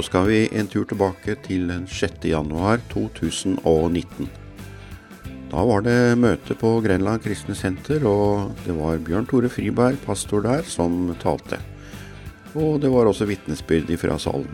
så skal vi en tur tilbake til den 6. januar 2019. Da var det møte på Grenland kristne senter, og det var Bjørn Tore Friberg, pastor der, som talte. Og det var også vitnesbyrd fra salen.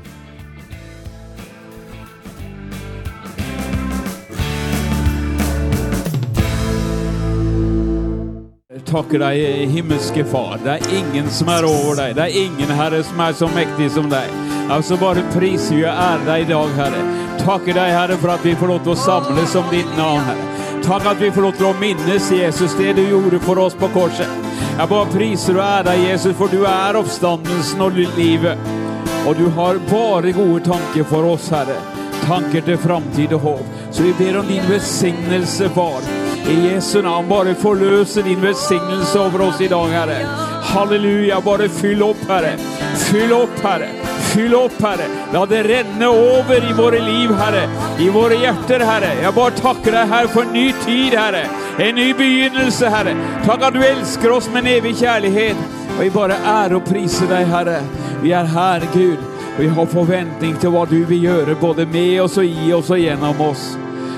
takker deg, himmelske Far. Det er ingen som er over deg. Det er ingen, Herre, som er så mektig som deg. Altså bare priser vi og ærer deg i dag, Herre. Takker deg, Herre, for at vi får lov til å samles om ditt navn, Herre. Takk at vi får lov til å minnes, Jesus, det du gjorde for oss på korset. Jeg bare priser og ærer deg, Jesus, for du er oppstandelsen og livet. Og du har bare gode tanker for oss, Herre. Tanker til framtid og håp. Så vi ber om din velsignelse, Far. I Jesu navn, bare forløse din velsignelse over oss i dag, Herre. Halleluja. Bare fyll opp, Herre. Fyll opp, Herre. Fyll opp, Herre. La det renne over i våre liv, Herre. I våre hjerter, Herre. Jeg bare takker deg, Herre, for en ny tid, Herre. En ny begynnelse, Herre. Takk at du elsker oss med en evig kjærlighet. Og vi bare ære og prise deg, Herre. Vi er her, Gud. Og vi har forventning til hva du vil gjøre, både med oss og i oss og gjennom oss.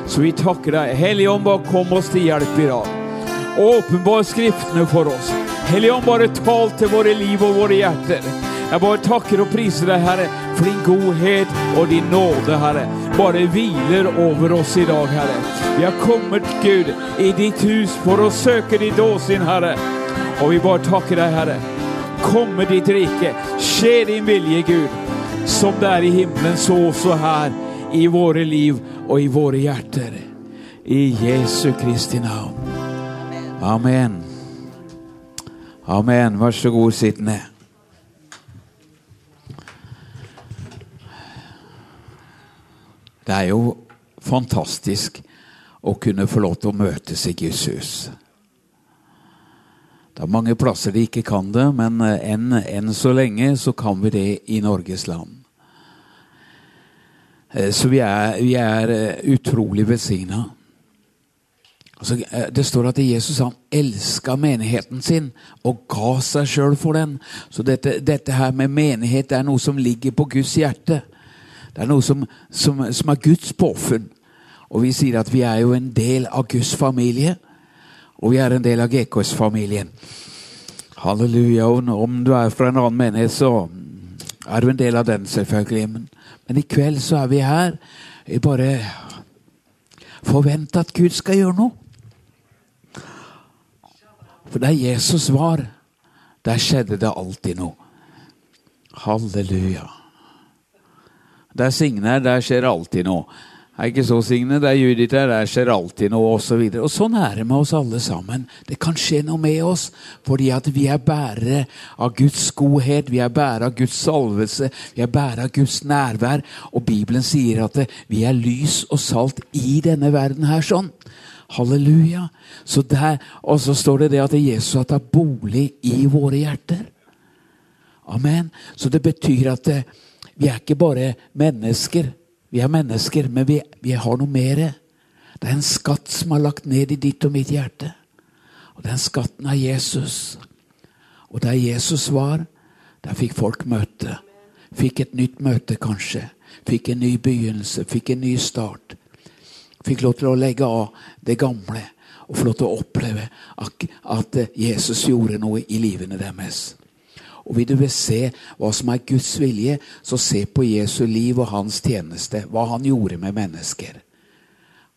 Så vi takker deg. Hellige Ånd, bare kom oss til hjelp i dag. Åpenbar Skriftene for oss. Hellige Ånd, bare tal til våre liv og våre hjerter. Jeg bare takker og priser deg, Herre, for din godhet og din nåde, Herre. Bare hviler over oss i dag, Herre. Vi har kommet, Gud, i ditt hus for å søke ditt åsyn, Herre. Og vi bare takker deg, Herre. Kom med ditt rike. Skje din vilje, Gud. Som det er i himmelen, så også her i våre liv og i våre hjerter. I Jesu Kristi navn. Amen. Amen. Vær så god, sitt ned. Det er jo fantastisk å kunne få lov til å møtes i Guds hus. Det er mange plasser de ikke kan det, men enn, enn så lenge så kan vi det i Norges land. Eh, så vi er, vi er eh, utrolig velsigna. Altså, eh, det står at Jesus han elska menigheten sin og ga seg sjøl for den. Så dette, dette, her med menighet er noe som ligger på Guds hjerte. Det er noe som, som, som er Guds påfunn. Og vi sier at vi er jo en del av Guds familie. Og vi er en del av GKS-familien. Halleluja. Og om du er fra en annen menighet, så er du en del av den, selvfølgelig. Men, men i kveld så er vi her. Vi bare forventer at Gud skal gjøre noe. For der Jesus var, der skjedde det alltid noe. Halleluja. Der Signe er, der skjer alltid noe. Er ikke så, Signe? Det er Judith her, der skjer alltid noe, osv. Og, så og sånn er det med oss alle sammen. Det kan skje noe med oss fordi at vi er bærere av Guds godhet, vi er bærere av Guds salvelse, vi er bærere av Guds nærvær. Og Bibelen sier at vi er lys og salt i denne verden her sånn. Halleluja. Så der, og så står det det at Jesus har tatt bolig i våre hjerter. Amen. Så det betyr at vi er ikke bare mennesker. Vi er mennesker, men vi, vi har noe mer. Det er en skatt som er lagt ned i ditt og mitt hjerte. Og den skatten er Jesus. Og der Jesus var, der fikk folk møte. Fikk et nytt møte, kanskje. Fikk en ny begynnelse, fikk en ny start. Fikk lov til å legge av det gamle og få lov til å oppleve at Jesus gjorde noe i livene deres. Og vil du vil se hva som er Guds vilje, så se på Jesu liv og hans tjeneste. Hva han gjorde med mennesker.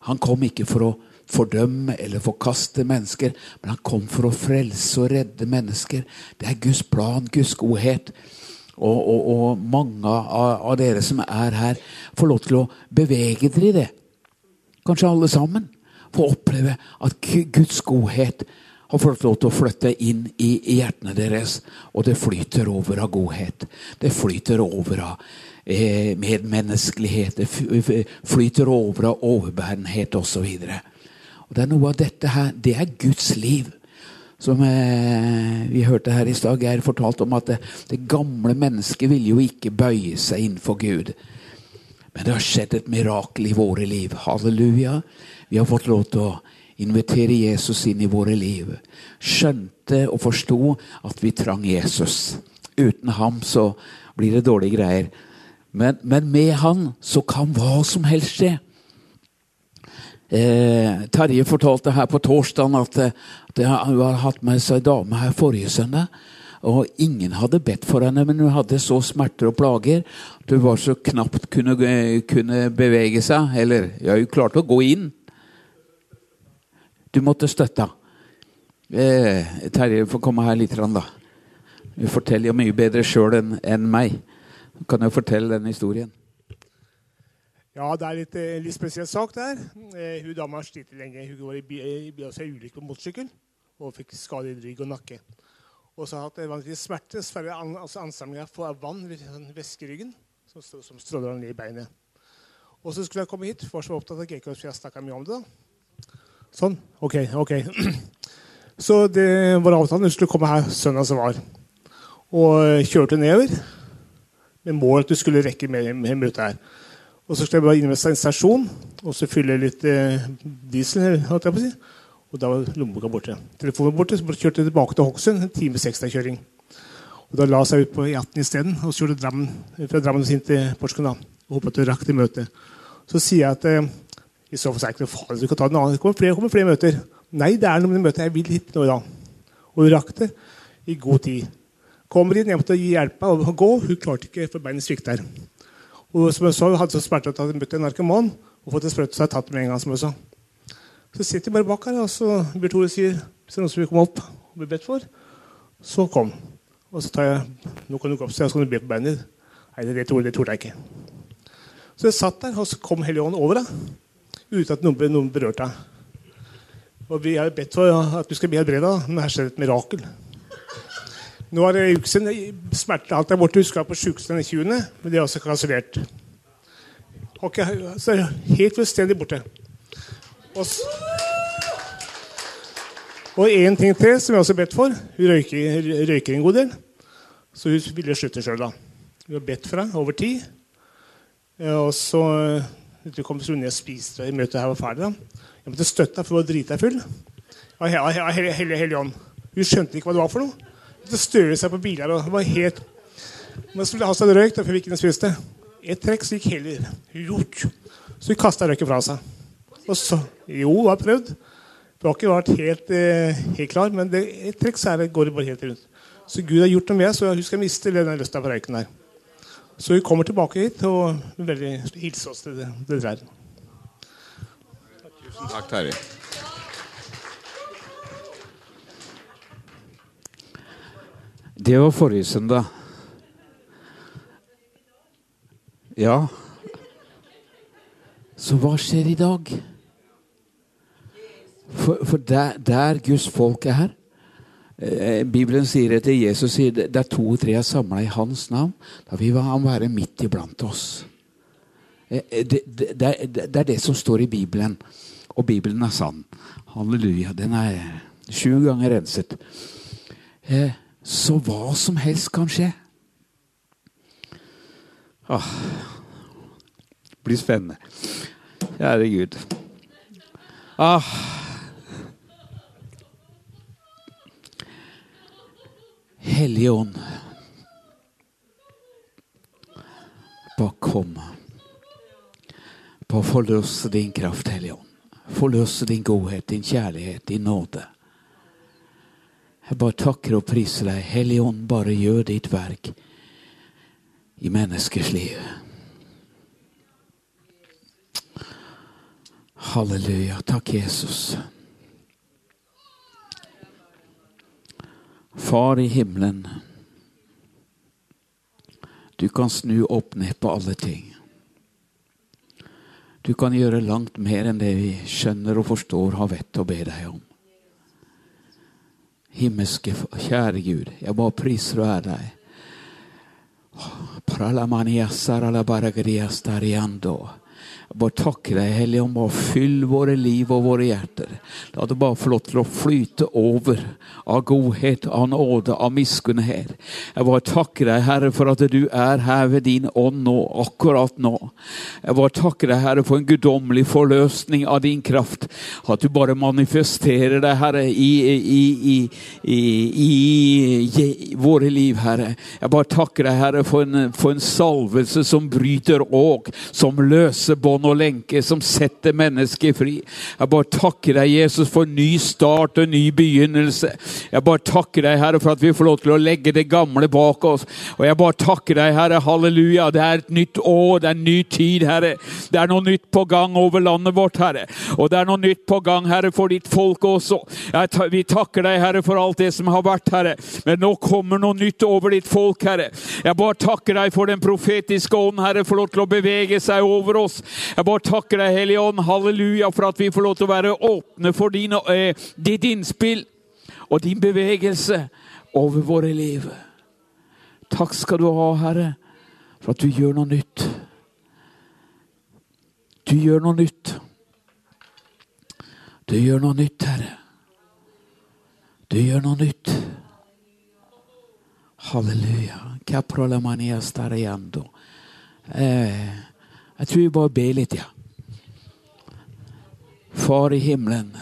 Han kom ikke for å fordømme eller forkaste mennesker, men han kom for å frelse og redde mennesker. Det er Guds plan, Guds godhet. Og, og, og mange av, av, dere som er her, får lov til å bevege dere i det. Kanskje alle sammen. Få oppleve at Guds godhet har fått lov til å flytte inn i, hjertene deres. Og det flyter over av godhet. Det flyter over av eh, medmenneskelighet. Det flyter over av overbærenhet osv. Det er noe av dette her. Det er Guds liv. Som eh, vi hørte her i stad, Geir fortalte om at det, det gamle mennesket ville jo ikke bøye seg innenfor Gud. Men det har skjedd et mirakel i våre liv. Halleluja. Vi har fått lov til å invitere Jesus inn i våre liv. Skjønte og forsto at vi trang Jesus. Uten ham så blir det dårlige greier. Men, men, med han så kan hva som helst skje. Eh, Terje fortalte her på torsdag at, at hun har hatt med seg dame her forrige søndag. Og ingen hadde bedt for henne, men hun hadde så smerter og plager at hun var så knapt kunne, kunne bevege seg. Eller ja, hun klarte å gå inn. Du måtte støtte. Eh, Terje får komme her litt, da. Hun forteller jo mye bedre sjøl enn en meg. Kan jo fortelle den historien. Ja, det er litt, litt spesiell sak der. Eh, hun dama sliter lenge. Hun var i bil, altså ulykke på motorsykkel og fikk skade i rygg og nakke. Og så har hun hatt vanskelig smerte, sverre an, altså ansamlinga av vann ved væske i ryggen som, som stråler ned i beinet. Og så skulle jeg komme hit, for så opptatt av GK, så jeg snakka mye om det. da. Sånn. OK. ok. Så det var avtalen. Hun skulle komme her søndag som var. Og kjørte nedover med mål at du skulle rekke med, med møtet her. Og så skulle jeg bare innom en stasjon og så fylle litt eh, diesel. holdt jeg på å si. Og da var lommeboka borte. Telefonen borte, så kjørte jeg tilbake til Hokksund. En times ekstrakjøring. Og da la jeg ut på E18 isteden og så kjørte Drammen, fra Drammen sin til Porsgrunn. Og håpet du rakk det møtet. Så sier jeg at eh, i så fall er det ikke noe farlig, du kan ta den annen. Det kommer flere, kommer flere møter. Nei, det er noe med møtet jeg vil hit nå i dag. Og hun rakk det i god tid. Kommer inn, jeg måtte gi hjelp og gå. Hun klarte ikke, for beinet svikter. Og som jeg sa, hun hadde så smerter at hun hadde møtt en narkoman og fått en sprøyte, så jeg tatt med en gang. som jeg sa. Så sitter jeg bare bak her, og så Bjørn Tore sier hvis det er noen som vil komme opp og bli bedt for, så kom. Og så tar jeg nå kan du gå opp, så kan du be på beinet. Nei, det, det torde jeg ikke. Så jeg satt der, og så kom Helligånden over deg, uten at noen, noen berørte deg. Og vi har bedt for at du skal bli helbreda, men her skjer et mirakel. Nå er det en uke siden. smertene alt er borte. Du skal på sjukehuset den 20., men det er også kansellert. Okay, så er helt fullstendig borte. Og, og en ting til som jeg også har bedt for. Hun røyker, røyker en god del. Så hun ville slutte sjøl, da. Hun har bedt for henne over tid. Og så du kom ned og spiste i møtet her var ferdig. da. Jeg måtte støtte deg for å drite deg full. Av Hellig Ånd. Hun skjønte ikke hva det var for noe. Måtte støle seg på biler. og det var helt... Man skulle ha seg røyk før vi ikke spiste. Et trekk så gikk hele Så hun kasta røyken fra seg. Og så Jo, hun har prøvd. Det har ikke vært helt, eh, helt klar, men det, et trekk så det, går det bare helt rundt. Så Gud har gjort noe med så hun skal miste den lysta på røyken der. Så vi kommer tilbake hit og veldig hilse oss til det, der. Tusen takk, Terje. Det var forrige søndag. Ja Så hva skjer i dag? For, for der, der, Guds folk er her Bibelen sier etter Jesus sier det er to og tre er samla i hans navn. Da vil han være midt iblant oss. Eh, eh, det, det, det, det, er det som står i Bibelen. Og Bibelen er sann. Halleluja. Den er sju ganger renset. Eh, så hva som helst kan skje. Åh, det blir spennende. Kjære Gud. Ah. Hellige Ånd. Bare kom. Bare forløs din kraft, Hellige Ånd. Forløs din godhet, din kjærlighet, din nåde. Jeg bare takker og priser deg. Hellige Ånd, bare gjør ditt verk i menneskers liv. Halleluja. Takk, Jesus. Far i himmelen, du kan snu opp ned på alle ting. Du kan gjøre langt mer enn det vi skjønner og forstår, har vett å be deg om. Himmelske kjære Gud, jeg bare priser og ærer deg. Jeg bare takker deg, Hellige Ånd. Bare fyll våre liv og våre hjerter. La det bare få lov til å flyte over av godhet, av nåde, av miskunnhet. Jeg bare takker deg, Herre, for at du er her ved din ånd nå, akkurat nå. Jeg bare takker deg, Herre, for en guddommelig forløsning av din kraft. At du bare manifesterer deg, Herre, i, i, i, i våre liv, Herre. Jeg bare takker deg, Herre, for en, for en salvelse som bryter åk, som løser bånd bånd og lenke som setter mennesket fri. Jeg bare takker deg, Jesus, for ny start og ny begynnelse. Jeg bare takker deg, Herre, for at vi får lov til å legge det gamle bak oss. Og jeg bare takker deg, Herre, halleluja. Det er et nytt år, det er en ny tid, Herre. Det er noe nytt på gang over landet vårt, Herre. Og det er noe nytt på gang, Herre, for ditt folk også. vi takker deg, Herre, for alt det som har vært, Herre. Men nå kommer noe nytt over ditt folk, Herre. Jeg bare takker deg for den profetiske ånd, Herre, for lov til å bevege seg over oss. Jeg bare takker deg, Hellige Ånd, halleluja, for at vi får lov til å være åpne for din, eh, ditt innspill og din bevegelse over våre liv. Takk skal du ha, Herre, for at du gjør noe nytt. Du gjør noe nytt. Du gjør noe nytt, Herre. Du gjør noe nytt. Halleluja. Caprolamania stariando. Eh. Jeg tror vi bare ber litt, ja. Far i himmelen,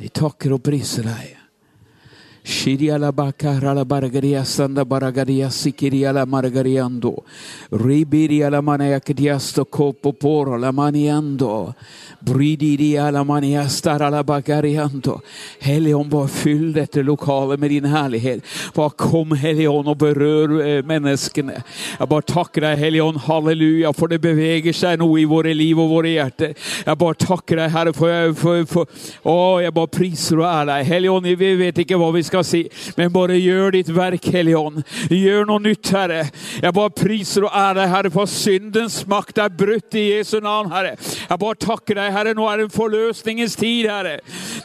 vi takker og priser deg. Shiriala bakarala baragaria sanda baragaria sikiriala margariando. Ribiriala manayakdiasto kopo poro la maniando. Brydiria la maniastara la bagariando. Helion, bare fyll dette lokalet med din herlighet. Bare kom, Helion, og berør eh, menneskene. Jeg bare takker deg, Helion, halleluja, for det beveger seg noe i våre liv og våre hjerter. Jeg bare takker deg, Herre, for, for, for Å, jeg bare priser og ærer deg. Helion, vi vet ikke hva vi skal skal si. Men bare gjør ditt verk, Hellige Ånd. Gjør noe nytt, Herre. Jeg bare priser og ærer deg, Herre, for syndens makt er brutt i Jesu navn, Herre. Jeg bare takker deg, Herre. Nå er det en forløsningens tid, Herre.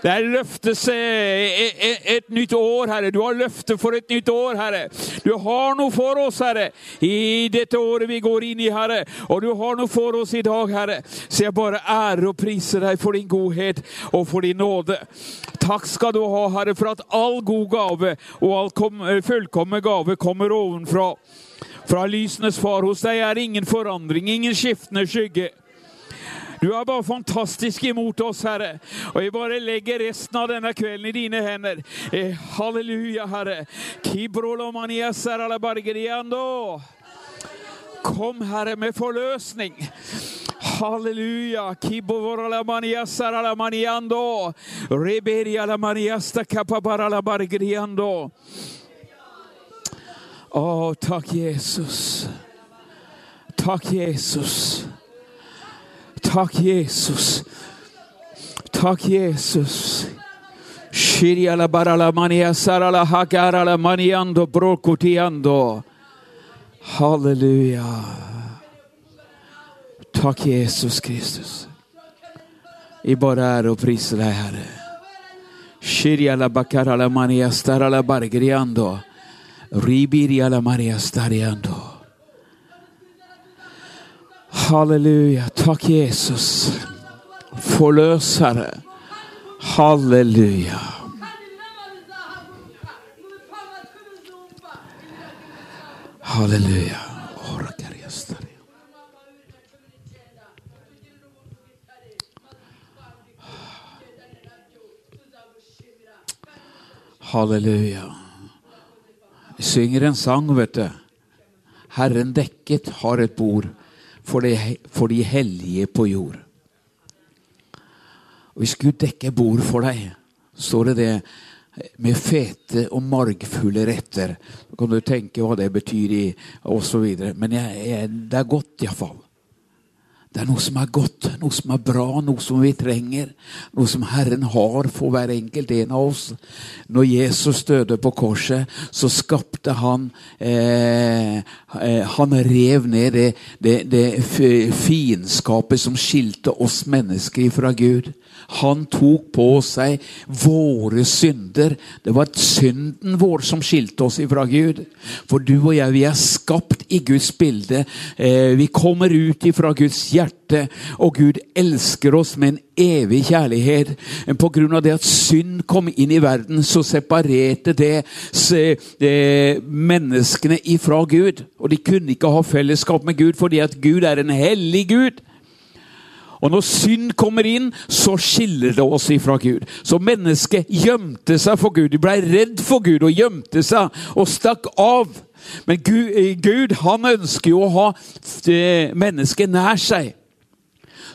Det er løftes et nytt år, Herre. Du har løfte for et nytt år, Herre. Du har noe for oss, Herre, i dette året vi går inn i, Herre. Og du har noe for oss i dag, Herre. Så jeg bare ærer og priser deg for din godhet og for din nåde. Takk skal du ha, Herre, for at all god god gave, og all eh, fullkommen gave kommer ovenfra. Fra lysenes far. Hos deg er ingen forandring, ingen skiftende skygge. Du er bare fantastisk imot oss, Herre. Og jeg bare legger resten av denne kvelden i dine hender. Eh, halleluja, Herre. Kom, Herre, med forløsning. Halleluja. Kibovora la mania sara la maniando. Reberia la maniasta capabara la bargriando. Oh, takk, Jesus. Takk, Jesus. Takk, Jesus. Takk, Jesus. Shiria la bara la mania sara la hagara maniando brokutiando. Halleluja. Takk, Jesus Kristus. Vi bare ære og priser deg, Herre. Halleluja. Takk, Jesus. Forløsere. Halleluja. Halleluja. Halleluja. Vi synger en sang, vet du. Herren dekket har et bord for de, for de hellige på jord. Hvis Gud dekker bord for deg, står det det med fete og margfulle retter. Så kan du tenke hva det betyr, i, videre. Men jeg, jeg, det er godt, iallfall. Det er noe som er godt, noe som er bra, noe som vi trenger. Noe som Herren har for hver enkelt en av oss. Når Jesus døde på korset, så skapte han eh, eh Han rev ned det, det, det fiendskapet som skilte oss mennesker fra Gud. Han tok på seg våre synder. Det var synden vår som skilte oss ifra Gud. For du og jeg, vi er skapt i Guds bilde. Eh, vi kommer ut ifra Guds hjerte, og Gud elsker oss med en evig kjærlighet. På grunn av det at synd kom inn i verden, så separerte det menneskene ifra Gud. Og de kunne ikke ha fellesskap med Gud fordi at Gud er en hellig Gud. Og når synd kommer inn, så skiller det oss ifra Gud. Så mennesket gjemte seg for Gud. De ble redd for Gud og gjemte seg og stakk av. Men Gud, eh, Gud han ønsker jo å ha eh, mennesket nær seg.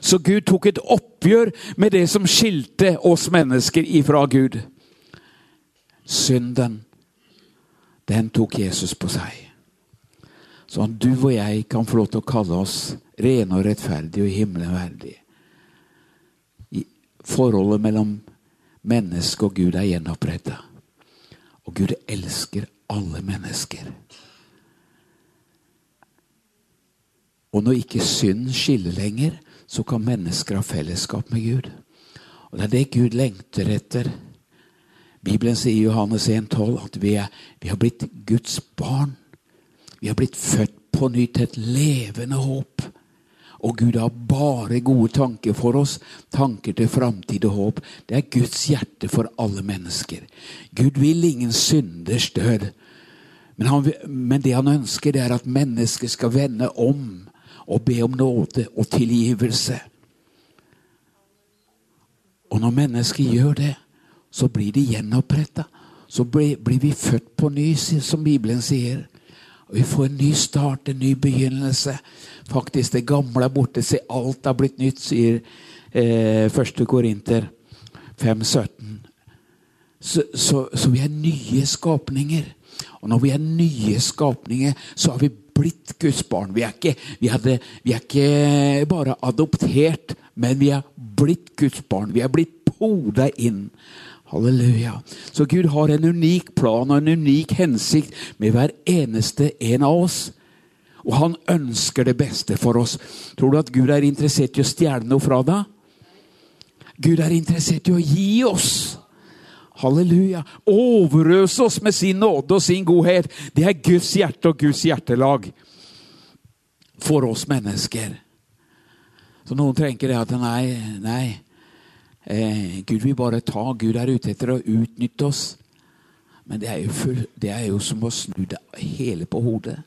Så Gud tok et oppgjør med det som skilte oss mennesker ifra Gud. Synden, den tok Jesus på seg. Sånn at du og jeg kan få lov til å kalle oss rene og rettferdige og himmelen verdige. Forholdet mellom menneske og Gud er gjenoppretta. Og Gud elsker alle mennesker. Og når ikke synd skiller lenger, så kan mennesker ha fellesskap med Gud. Og Det er det Gud lengter etter. Bibelen sier i Johannes 1,12 at vi, er, vi har blitt Guds barn. Vi har blitt født på nytt til et levende håp. Og Gud har bare gode tanker for oss, tanker til framtid og håp. Det er Guds hjerte for alle mennesker. Gud vil ingen synders død. Men, han, men det han ønsker, det er at mennesker skal vende om og be om nåde og tilgivelse. Og når mennesker gjør det, så blir de gjenoppretta. Så blir, blir vi født på ny, som Bibelen sier. Og Vi får en ny start, en ny begynnelse. Faktisk, det gamle er borte. Se, alt har blitt nytt, sier eh, 1. Korinter 5,17. Så, så, så, vi er nye skapninger. Og når vi er nye skapninger, så har vi blitt Guds barn. Vi er ikke, vi hadde, vi er ikke bare adoptert, men vi er blitt Guds barn. Vi er blitt poda inn. Halleluja. Så Gud har en unik plan og en unik hensikt med hver eneste en av oss. Og han ønsker det beste for oss. Tror du at Gud er interessert i å stjele noe fra deg? Gud er interessert i å gi oss. Halleluja. Overøse oss med sin nåde og sin godhet. Det er Guds hjerte og Guds hjertelag for oss mennesker. Så noen tenker det at nei, nei, Eh, Gud vil bare ta. Gud er ute etter å utnytte oss. Men det er, jo, det er jo som å snu det hele på hodet.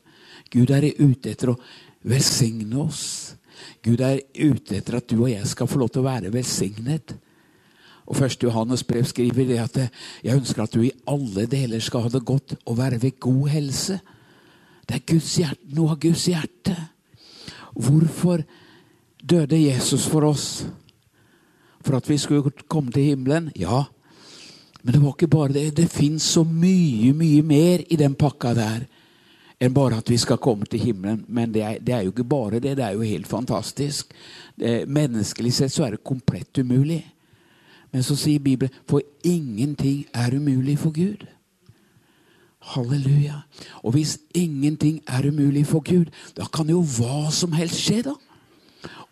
Gud er ute etter å velsigne oss. Gud er ute etter at du og jeg skal få lov til å være velsignet. Og første Johannes brev skriver det at jeg ønsker at du i alle deler skal ha det godt og være ved god helse. Det er Guds hjerte, noe av Guds hjerte. Hvorfor døde Jesus for oss? For at vi skulle komme til himmelen? Ja. Men det var ikke bare det. Det fins så mye, mye mer i den pakka der enn bare at vi skal komme til himmelen. Men det er, det er jo ikke bare det. Det er jo helt fantastisk. Det, menneskelig sett så er det komplett umulig. Men så sier Bibelen for ingenting er umulig for Gud. Halleluja. Og hvis ingenting er umulig for Gud, da kan jo hva som helst skje, da.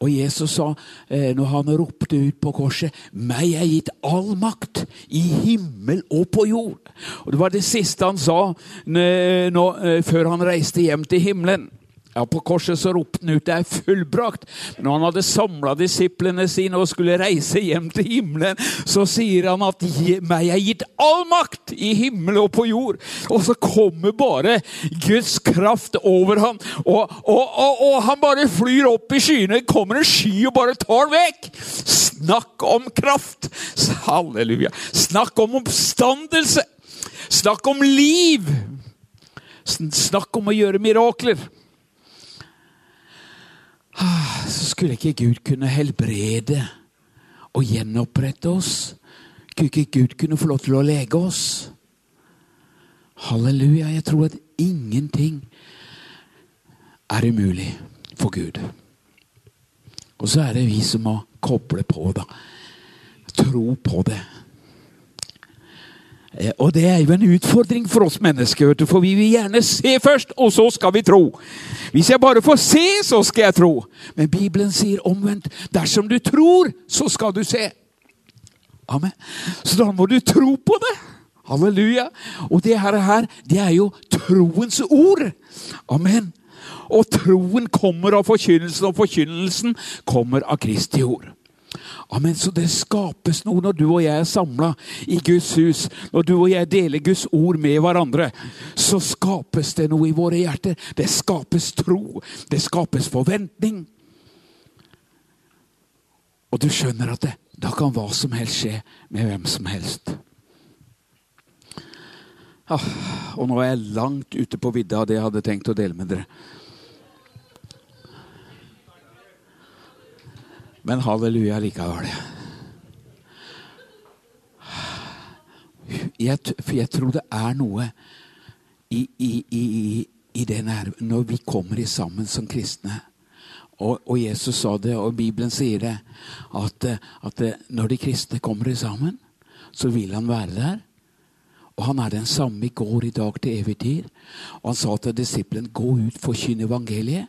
Og Jesus sa, eh, når han ropte ut på korset, 'Meg er gitt all makt i himmel og på jord'. Og Det var det siste han sa når, før han reiste hjem til himmelen. Ja, På korset så ropte han ut 'det er fullbrakt'. Når han hadde samla disiplene sine og skulle reise hjem til himmelen, så sier han at 'meg er gitt all makt i himmel og på jord'. Og så kommer bare Guds kraft over ham, og, og, og, og han bare flyr opp i skyene. Kommer en sky og bare tar den vekk. Snakk om kraft! Halleluja. Snakk om oppstandelse! Snakk om liv! Snakk om å gjøre mirakler! Så skulle ikke Gud kunne helbrede og gjenopprette oss. Skulle ikke Gud kunne få lov til å lege oss? Halleluja. Jeg tror at ingenting er umulig for Gud. Og så er det vi som må koble på, da. Tro på det. Eh, og det er jo en utfordring for oss mennesker, for vi vil gjerne se først, og så skal vi tro. Hvis jeg bare får se, så skal jeg tro. Men Bibelen sier omvendt. Dersom du tror, så skal du se. Amen. Så da må du tro på det. Halleluja. Og det her, det er jo troens ord. Amen. Og troen kommer av forkynnelsen, og forkynnelsen kommer av Kristi ord. Amen. Så det skapes noe når du og jeg er samla i Guds hus. Når du og jeg deler Guds ord med hverandre, så skapes det noe i våre hjerter. Det skapes tro. Det skapes forventning. Og du skjønner at det, da kan hva som helst skje med hvem som helst. Ah, og nå er jeg langt ute på vidda av det jeg hadde tenkt å dele med dere. Men halleluja likevel. Jeg, for jeg tror det er noe i, i, i, i det nær, når vi kommer i sammen som kristne. Og, og, Jesus sa det, og Bibelen sier det, at, at når de kristne kommer sammen, så vil han være der. Og han er den samme i går, i dag, til evig tid. Og han sa til disippelen, gå ut, forkynn evangeliet.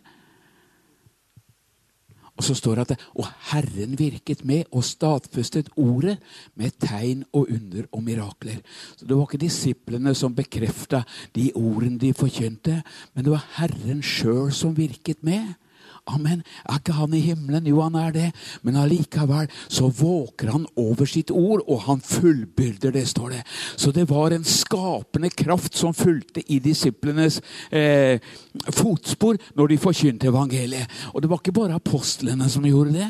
Og så står det at Og Herren virket med og stadfestet ordet med tegn og under og mirakler. Så Det var ikke disiplene som bekrefta de ordene de forkynte, men det var Herren sjøl som virket med. Amen. Er ikke han i himmelen? Jo, han er det. Men allikevel så våker han over sitt ord, og han fullbyrder det, står det. Så det var en skapende kraft som fulgte i disiplenes eh, fotspor når de forkynte evangeliet. Og det var ikke bare apostlene som gjorde det.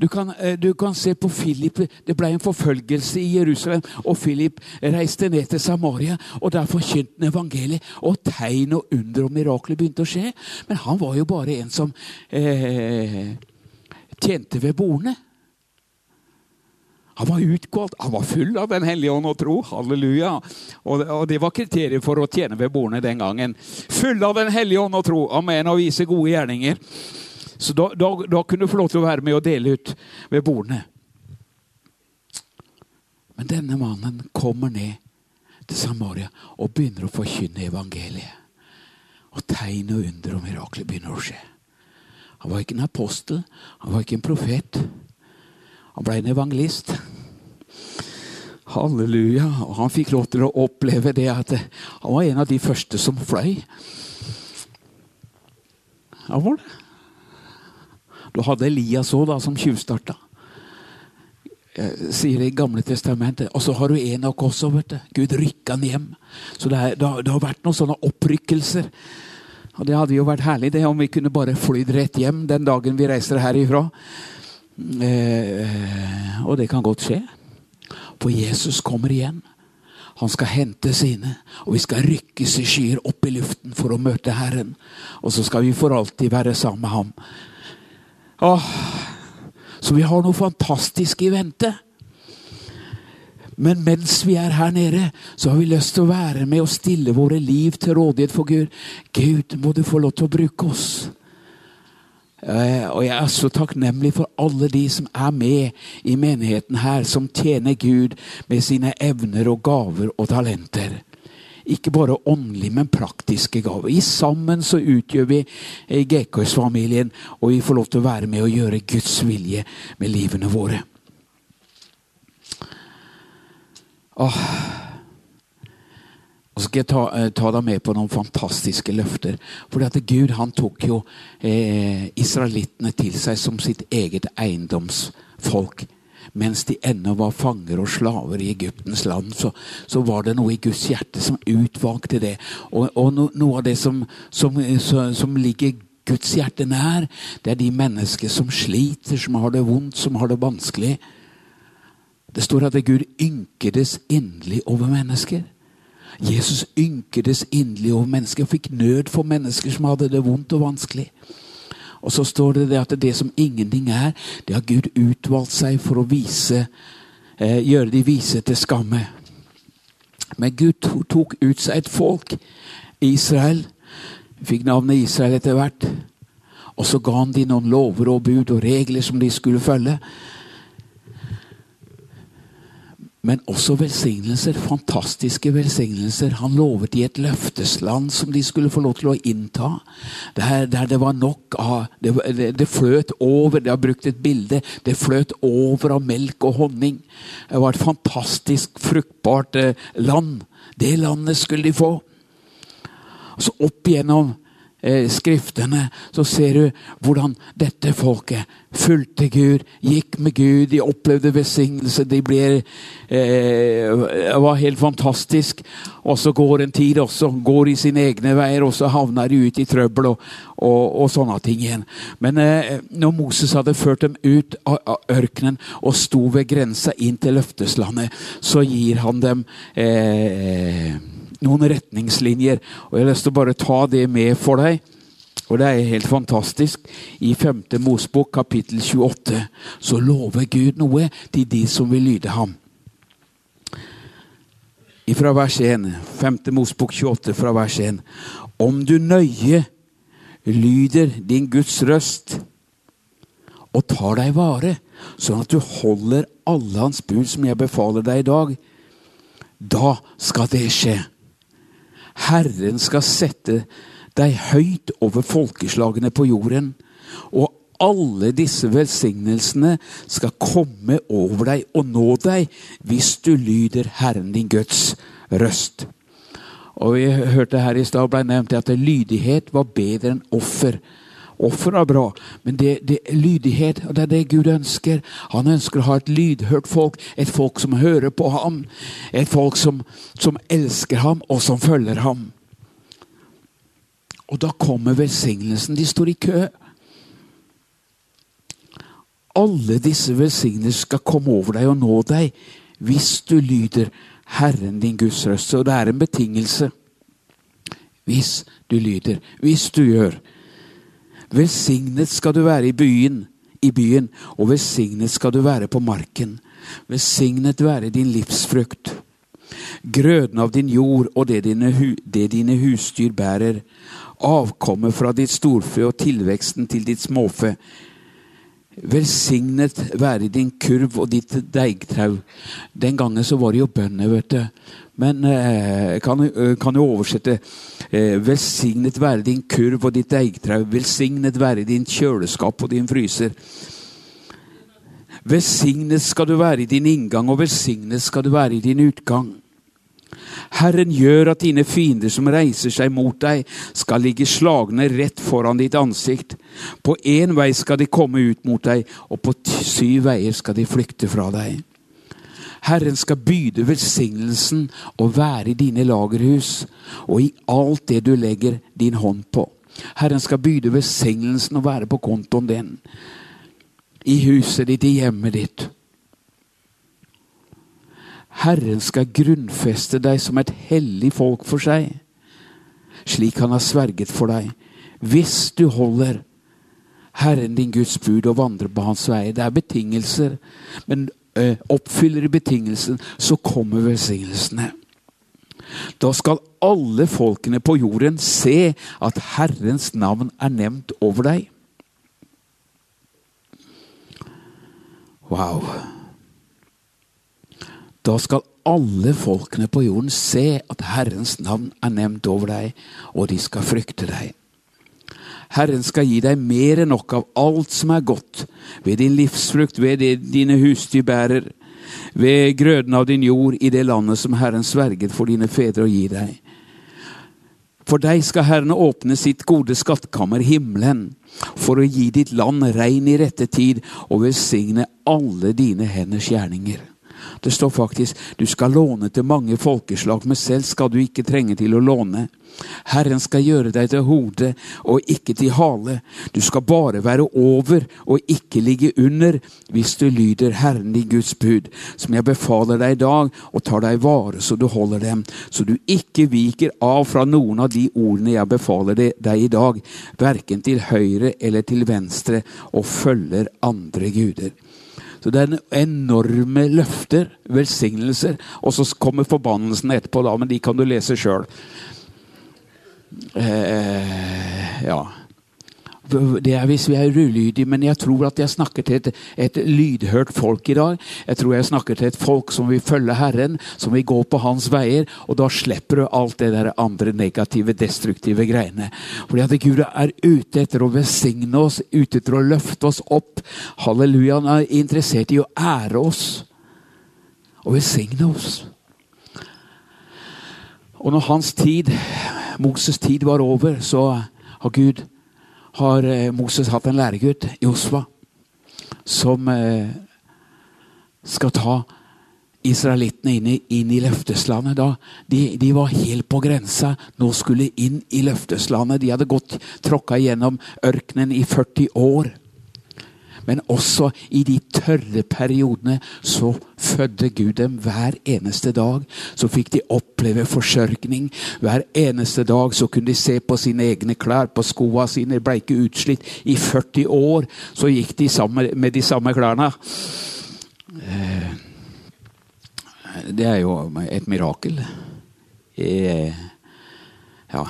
Du kan, eh, du kan, se på Philip. Det ble en forfølgelse i Jerusalem, og Philip reiste ned til Samaria. og Der forkynte han evangeliet, og tegn og under og mirakler begynte å skje. Men han var jo bare en som eh, tjente ved bordene. Han var utgått, han var full av Den hellige ånd og tro. Halleluja. Og, det var kriteriet for å tjene ved bordene den gangen. Full av Den hellige ånd og tro. Amen. Og vise gode gjerninger. Så da, da, da kunne du få lov til å være med og dele ut ved bordene. Men denne mannen kommer ned til Samaria og begynner å forkynne evangeliet. Og tegn og under og mirakler begynner å skje. Han var ikke en apostel, han var ikke en profet. Han ble en evangelist. Halleluja. Og han fikk lov til å oppleve det at han var en av de første som fløy. Han var det. Du hadde Elias òg, som tjuvstarta. Sier det i Gamle testamentet. Og så har du Enok også. vet du. Gud rykka han hjem. Så det, er, det, har, det, har, vært noen sånne opprykkelser. Og Det hadde jo vært herlig det om vi kunne bare flydd rett hjem den dagen vi reiser herifra. Eh, og det kan godt skje. For Jesus kommer igjen. Han skal hente sine, og vi skal rykkes i skyer opp i luften for å møte Herren. Og så skal vi for alltid være sammen med Ham. Åh, så vi har noe fantastisk i vente. Men mens vi er her nede, så har vi lyst til å være med og stille våre liv til rådighet for Gud. Gud, må du få lov til å bruke oss. Eh, og jeg er så takknemlig for alle de som er med i menigheten her, som tjener Gud med sine evner og gaver og talenter. Ikke bare åndelige, men praktiske gaver. I sammen så utgjør vi eh, GKS-familien, og vi får lov til å være med og gjøre Guds vilje med livene våre. Åh. Og så skal jeg ta, eh, ta deg med på noen fantastiske løfter. For Gud han tok jo eh, israelittene til seg som sitt eget eiendomsfolk mens de ennå var fanger og slaver i Egyptens land, så, så, var det noe i Guds hjerte som utvalgte det. Og, og no, noe av det som, som, som, ligger Guds hjerte nær, det er de mennesker som sliter, som har det vondt, som har det vanskelig. Det står at Gud ynkedes inderlig over mennesker. Jesus ynkedes inderlig over mennesker og fikk nød for mennesker som hadde det vondt og vanskelig. Og så står det, det at det som ingenting er, det har Gud utvalgt seg for å vise, eh, gjøre de vise til skamme. Men Gud tok ut seg et folk, Israel. Fikk navnet Israel etter hvert. Og så ga han de noen lover og bud og regler som de skulle følge. Men også velsignelser. Fantastiske velsignelser. Han lovet i et løftesland som de skulle få lov til å innta. Der, der det var nok av det, det, det, fløt over Jeg har brukt et bilde. Det fløt over av melk og honning. Det var et fantastisk fruktbart eh, land. Det landet skulle de få. Så opp igjennom eh, skriftene, så ser du hvordan dette folket fulgte Gud, gikk med Gud, de opplevde besignelse. De ble, eh, var helt fantastisk. Og så går en tid også, går i sine egne veier, og så havner de ut i trøbbel og, og, og sånne ting igjen. Men eh, når Moses hadde ført dem ut av, av ørkenen og sto ved grensa inn til løfteslandet, så gir han dem eh, noen retningslinjer. Og Jeg har lyst til å bare ta det med for deg. Og det er helt fantastisk. I 5. Mosbok kapittel 28 så lover Gud noe til de som vil lyde ham. Fra vers 1, 5. Mosbok 28 fra vers 1. Om du nøye lyder din Guds røst og tar deg vare, sånn at du holder alle hans bud som jeg befaler deg i dag, da skal det skje. Herren skal sette deg høyt over folkeslagene på jorden, og alle disse velsignelsene skal komme over deg og nå deg hvis du lyder Herren din Guds røst. Og Vi hørte her i stad ble nevnt at lydighet var bedre enn offer. Offer er bra, men det, det lydighet, og det er det Gud ønsker. Han ønsker å ha et lydhørt folk, et folk som hører på ham. Et folk som, som elsker ham, og som følger ham. Og da kommer velsignelsen. De står i kø. Alle disse velsignelser skal komme over deg og nå deg hvis du lyder Herren din Guds røst. Og det er en betingelse. Hvis du lyder. Hvis du gjør. Velsignet skal du være i byen, i byen, og velsignet skal du være på marken. Velsignet være din livsfrukt. Grøden av din jord og det dine, det dine husdyr bærer avkommet fra ditt storfe og tilveksten til ditt småfe. Velsignet være din kurv og ditt deigtau. Den gangen så var det jo bønder, vet du. Men jeg kan, eh, kan jo oversette eh, Velsignet være din kurv og ditt deigtrau. Velsignet være din kjøleskap og din fryser. Velsignet skal du være i din inngang, og velsignet skal du være i din utgang. Herren gjør at dine fiender som reiser seg mot deg, skal ligge slagne rett foran ditt ansikt. På én vei skal de komme ut mot deg, og på syv veier skal de flykte fra deg. Herren skal byde velsignelsen og være i dine lagerhus og i alt det du legger din hånd på. Herren skal byde velsignelsen og være på kontoen din. I huset ditt, i hjemmet ditt. Herren skal grunnfeste deg som et hellig folk for seg, slik han har sverget for deg, hvis du holder Herren din Guds bud og vandrer på hans vei. Det er betingelser, men oppfyller betingelsen, så kommer velsignelsene. Da skal alle folkene på jorden se at Herrens navn er nevnt over deg. Wow. Da skal alle folkene på jorden se at Herrens navn er nevnt over deg, og de skal frykte deg. Herren skal gi deg mer enn nok av alt som er godt, ved din livsfrukt, ved det dine husdyr bærer, ved grøden av din jord i det landet som Herren sverget for dine fedre å gi deg. For deg skal Herren åpne sitt gode skattkammer, himmelen, for å gi ditt land regn i rette tid og velsigne alle dine henders gjerninger. Det står faktisk du skal låne til mange folkeslag, men selv skal du ikke trenge til å låne. Herren skal gjøre deg til hode og ikke til hale. Du skal bare være over og ikke ligge under hvis du lyder Herren din Guds bud, som jeg befaler deg i dag, og tar deg vare så du holder dem, så du ikke viker av fra noen av de ordene jeg befaler deg i dag, verken til høyre eller til venstre, og følger andre guder. Så det er enorme løfter, velsignelser. Og så kommer forbannelsene etterpå, da, men de kan du lese sjøl. Eh, ja. Det er hvis vi er ulydige, men jeg tror at jeg snakker til et, et, lydhørt folk i dag. Jeg tror jeg snakker til et folk som vil følge Herren, som vil gå på Hans veier. Og da slipper du alt det der andre negative, destruktive greiene. Fordi at Gud er ute etter å velsigne oss, ute etter å løfte oss opp. Halleluja. Han er interessert i å ære oss og velsigne oss. Og når hans tid, Moses' tid var over, så har Gud har eh, Moses hatt en læregutt, Josfa, som eh, skal ta israelittene inn i, inn i løfteslandet. Da, de, de, var helt på grensa. Nå skulle inn i løfteslandet. De hadde gått tråkka gjennom ørkenen i 40 år. Men også i de tørre periodene så fødde Gud dem hver eneste dag. Så fikk de oppleve forsørgning. Hver eneste dag så kunne de se på sine egne klær, på skoene sine. Ble ikke utslitt. I 40 år så gikk de sammen med de samme klærne. Eh, det er jo et mirakel. Eh, ja.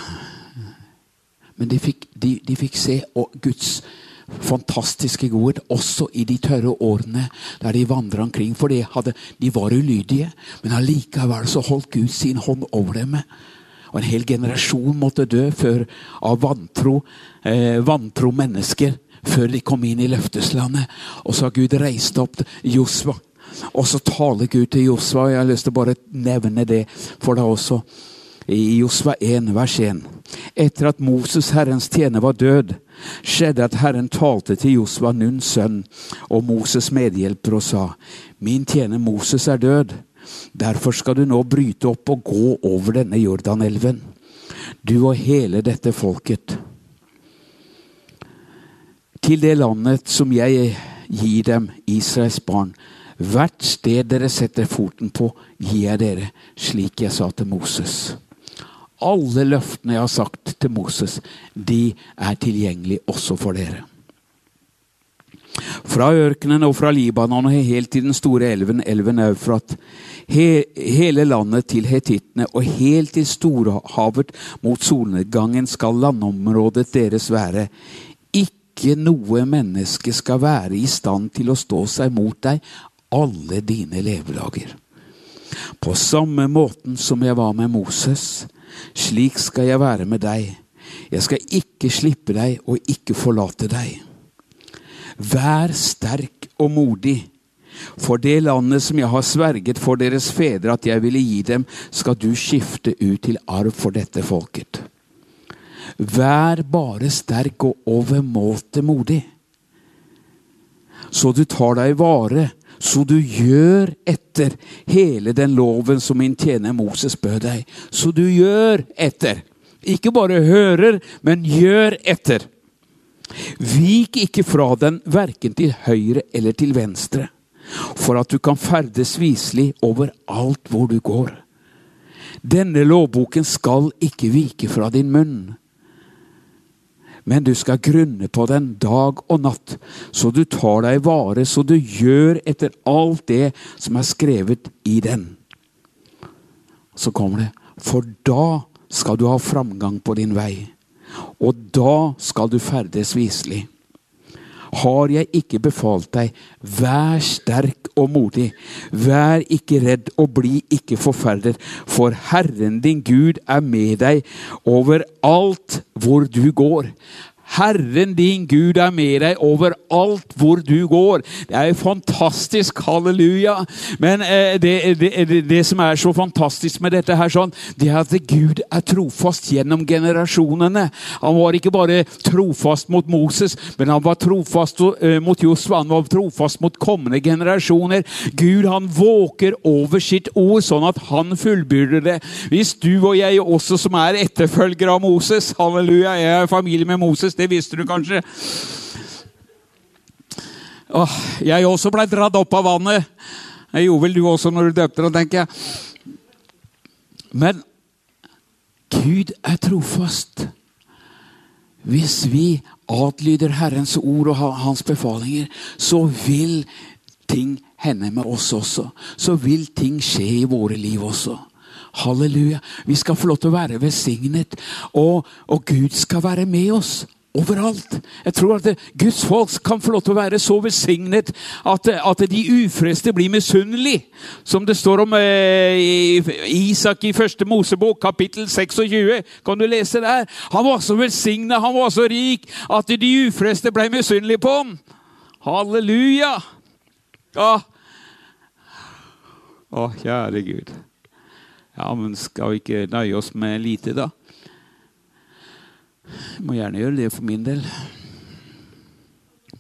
Men de fikk, de, de fikk se Guds fantastiske godhet også i de tørre årene der de vandra omkring. For de, hadde, de var ulydige, men allikevel så holdt Gud sin hånd over dem. Og en hel generasjon måtte dø før, av vantro, eh, vantro mennesker før de kom inn i løfteslandet. Og så har Gud reist opp Josva. Og så taler Gud til Josva, jeg har lyst til å bare nevne det for deg også. I Josva 1, vers 1. Etter at Moses, Herrens tjener, var død, skjedde at Herren talte til Josva, Nuns sønn, og Moses' medhjelper, og sa:" Min tjener Moses er død. Derfor skal du nå bryte opp og gå over denne Jordanelven, du og hele dette folket, til det landet som jeg gir dem, Israels barn. Hvert sted dere setter foten på, gir jeg dere, slik jeg sa til Moses. Alle løftene jeg har sagt til Moses, de er tilgjengelige også for dere. Fra ørkenen og fra Libanon og helt til den store elven, elven Eufrat, he, hele landet til hetittene og helt til storhavet mot solnedgangen skal landområdet deres være. Ikke noe menneske skal være i stand til å stå seg mot deg alle dine levedager. På samme måten som jeg var med Moses, slik skal jeg være med deg. Jeg skal ikke slippe deg og ikke forlate deg. Vær sterk og modig. For det landet som jeg har sverget for deres fedre at jeg ville gi dem, skal du skifte ut til arv for dette folket. Vær bare sterk og overmåte modig, så du tar deg vare så du gjør etter hele den loven som min tjener Moses bød deg. Så du gjør etter. Ikke bare hører, men gjør etter. Vik ikke fra den verken til høyre eller til venstre, for at du kan ferdes viselig over alt hvor du går. Denne lovboken skal ikke vike fra din munn men du skal grunne på den dag og natt, så du tar deg vare, så du gjør etter alt det som er skrevet i den. Så kommer det, for da skal du ha framgang på din vei, og da skal du ferdes viselig. Har jeg ikke befalt deg, vær sterk og modig. Vær ikke redd og bli ikke forferdet, for Herren din Gud er med deg overalt hvor du går. Herren din Gud er med deg overalt hvor du går. Det er jo fantastisk. Halleluja. Men eh, det, det, det, det, som er så fantastisk med dette, her, sånn, det er at Gud er trofast gjennom generasjonene. Han var ikke bare trofast mot Moses, men han var trofast uh, mot Josva. Han var trofast mot kommende generasjoner. Gud han våker over sitt ord, sånn at han fullbyrder det. Hvis du og jeg også, som er etterfølgere av Moses Halleluja, jeg er familie med Moses det visste du kanskje. Åh, jeg også blei dratt opp av vannet. Det gjorde vel du også når du døpte deg, tenker jeg. Men Gud er trofast. Hvis vi adlyder Herrens ord og hans befalinger, så vil ting hende med oss også. Så vil ting skje i våre liv også. Halleluja. Vi skal få lov til å være velsignet, og, og Gud skal være med oss overalt. Jeg tror at Guds folk kan få lov til å være så velsignet at, at de ufreste blir misunnelige. Som det står om eh, Isak i første Mosebok, kapittel 26. Kan du lese der? Han var så velsignet, han var så rik, at de ufreste ble misunnelige på ham. Halleluja! Ja. Å, kjære Gud. Ja, men skal vi ikke nøye oss med lite, da? Jeg må gjerne gjøre det for min del.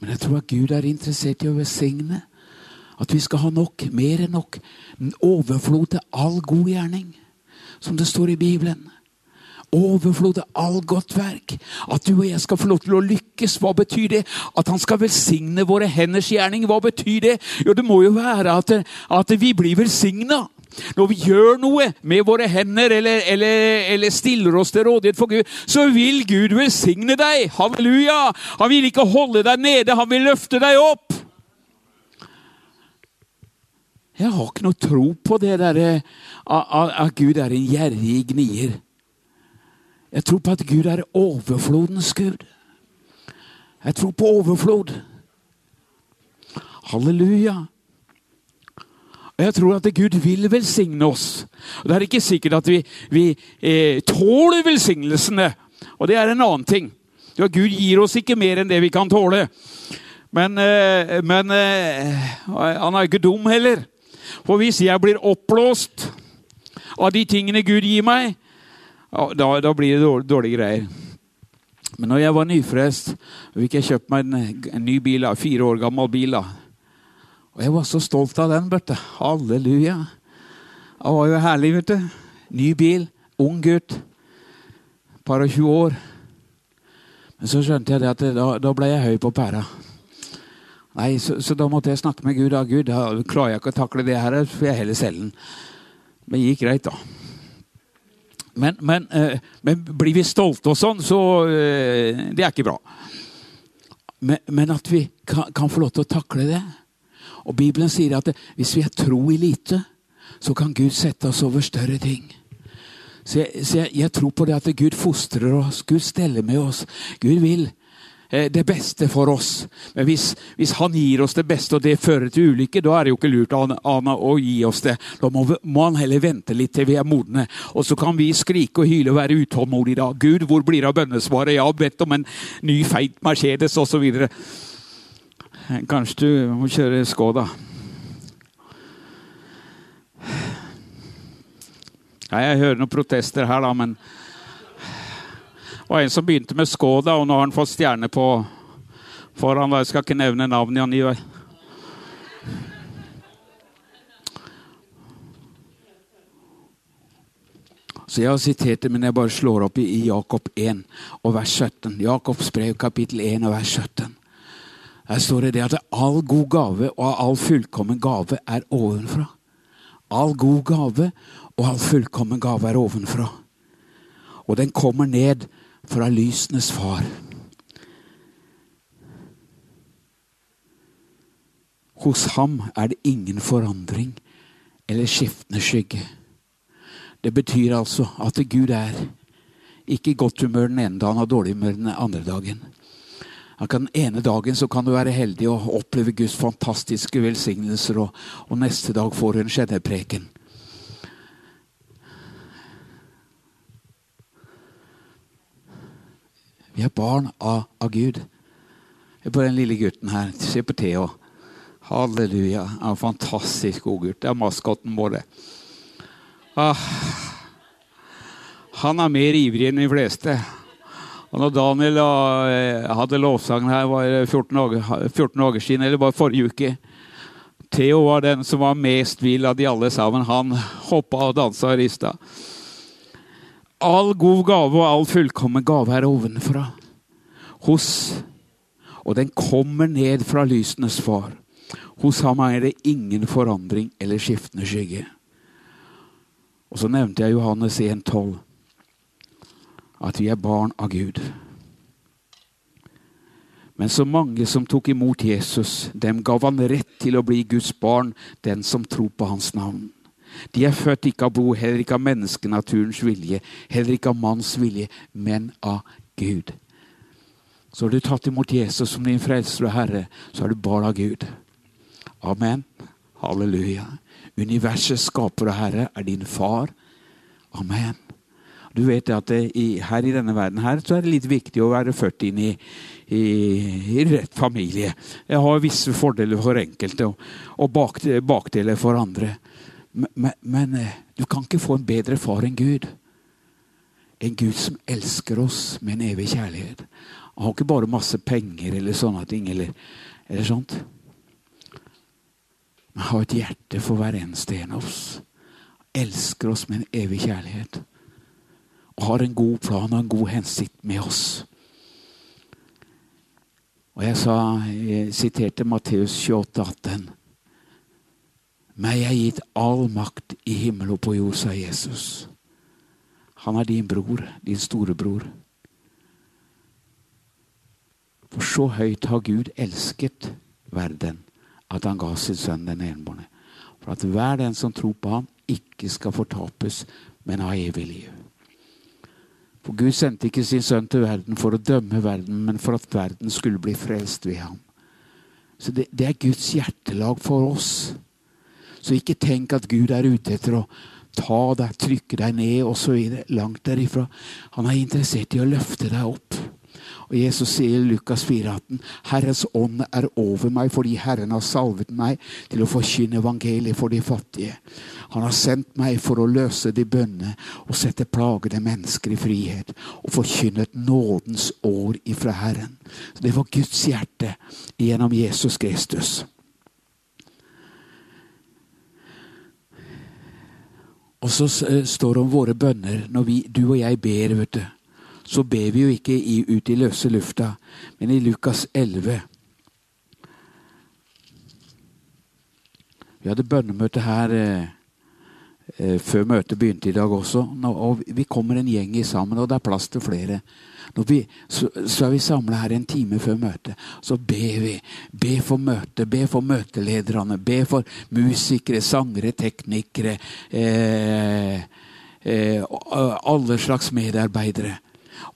Men jeg tror at Gud er interessert i å velsigne. At vi skal ha nok, mer enn nok. Overflod til all god gjerning, som det står i Bibelen. Overflod til all godt verk. At du og jeg skal få lov til å lykkes. Hva betyr det? At han skal velsigne våre henders gjerning. Hva betyr det? Jo, det må jo være at, at vi blir velsigna. Når vi gjør noe med våre hender eller, eller, eller, stiller oss til rådighet for Gud, så vil Gud velsigne deg. Halleluja! Han vil ikke holde deg nede, han vil løfte deg opp. Jeg har ikke noe tro på det derre at Gud er en gjerrig gnier. Jeg tror på at Gud er overflodens Gud. Jeg tror på overflod. Halleluja. Og Jeg tror at Gud vil velsigne oss. Og Det er ikke sikkert at vi, vi eh, tåler velsignelsene. Og det er en annen ting. Ja, Gud gir oss ikke mer enn det vi kan tåle. Men, eh, men eh, han er ikke dum heller. For hvis jeg blir oppblåst av de tingene Gud gir meg, da, da blir det dårlige, dårlig greier. Men når jeg var nyfrelst, fikk jeg kjøpt meg en, en ny bil, fire år gammel bil. da. Og jeg var så stolt av den. vet. Halleluja. Det var jo herlig, vet du. Ny bil, ung gutt. Par og 20 år. Men så skjønte jeg at da, da ble jeg høy på pæra. Nei, så, så, da måtte jeg snakke med Gud. Da, Gud, da klarer jeg ikke å takle det her, så får jeg heller selge den. Men det gikk greit, da. Men, men, eh, men, blir vi stolte og sånn, så eh, Det er ikke bra. Men, men at vi kan, kan, få lov til å takle det. Og Bibelen sier at hvis vi er tro i lite, så kan Gud sette oss over større ting. Så jeg, så jeg, jeg tror på det at Gud fostrer oss, Gud steller med oss. Gud vil eh, det beste for oss. Men hvis, hvis, han gir oss det beste, og det fører til ulykke, da er det jo ikke lurt av han å gi oss det. Da må, må, han heller vente litt til vi er modne. Og så kan vi skrike og hyle og være utålmodige da. Gud, hvor blir det av bønnesvaret? Jeg har bedt om en ny feit Mercedes osv. Kanskje du må kjøre Skoda. Ja, jeg hører noen protester her, da, men Det var en som begynte med Skoda, og nå har han fått stjerne på foran. Jeg skal ikke nevne navnet han gir. Så jeg har sitert det, men jeg bare slår opp i Jakob 1 og vers 17. Jakobs brev kapittel 1 og vers 17. Her står det det at all god gave og all fullkommen gave er ovenfra. All god gave og all fullkommen gave er ovenfra. Og den kommer ned fra lysenes far. Hos ham er det ingen forandring eller skiftende skygge. Det betyr altså at Gud er ikke i godt humør den ene dagen og dårlig humør den andre dagen. Den ene dagen så kan du være heldig og oppleve Guds fantastiske velsignelser, og, og neste dag får du en skjennepreken. Vi er barn av, av Gud. Se på den lille gutten her. Se på Theo. Halleluja. Han En fantastisk god gutt. Det er maskotten vår. Ah. Han er mer ivrig enn de fleste. Og når Daniel eh, hadde lovsangen her, var 14 dager, 14 dager siden, eller bare forrige uke Theo var den som var mest vill av de alle sammen. Han hoppa og dansa og rista. All god gave og all fullkommen gave er ovenfra. Hos Og den kommer ned fra lysenes far. Hos ham er det ingen forandring eller skiftende skygge. Og så nevnte jeg Johannes 1,12 at vi er barn av Gud. Men så mange som tok imot Jesus, dem gav han rett til å bli Guds barn, den som tror på hans navn. De er født ikke av blod, heller ikke av menneskenaturens vilje, heller ikke av manns vilje, men av Gud. Så har du tatt imot Jesus som din frelser og herre, så er du barn av Gud. Amen. Halleluja. Universets skaper og herre er din far. Amen. Du vet at det, i, her i denne verden her, så er det litt viktig å være født inn i, i, i rett familie. Jeg har visse fordeler for enkelte og, og bak, bakdeler for andre. Men, men, eh, du kan ikke få en bedre far enn Gud. En Gud som elsker oss med en evig kjærlighet. Han har ikke bare masse penger eller sånne ting. eller, eller sånt. Men har et hjerte for hver eneste en av oss. Elsker oss med en evig kjærlighet har en god plan og en god hensikt med oss. Og jeg, sa, jeg siterte Matteus 28, 18. Meg er gitt all makt i himmel og på jord, sa Jesus. Han er din bror, din storebror. For så høyt har Gud elsket verden at han ga sin sønn den enbårne. For at hver den som tror på ham, ikke skal fortapes, men ha evig liv. For Gud sendte ikke sin sønn til verden for å dømme verden, men for at verden skulle bli frelst ved ham. Så det, det er Guds hjertelag for oss. Så ikke tenk at Gud er ute etter å ta deg, trykke deg ned osv. Langt derifra. Han er interessert i å løfte deg opp. Og Jesus sier i Lukas 4,18.: Herrens ånd er over meg fordi Herren har salvet meg til å forkynne evangeliet for de fattige. Han har sendt meg for å løse de bønne og sette plagede mennesker i frihet. Og forkynnet et nådens år ifra Herren. Så Det var Guds hjerte gjennom Jesus Kristus. Og så står det om våre bønner når vi, du og jeg ber. vet du så ber vi jo ikke ut i løse lufta, men i Lukas 11 Vi hadde bønnemøte her eh, eh, før møtet begynte i dag også. Nå, og Vi kommer en gjeng i sammen, og det er plass til flere. Vi, så, så, er vi samla her en time før møtet. Så ber vi. Be for møtet, be for møtelederne, be for musikere, sangere, teknikere. Eh, eh, alle slags medarbeidere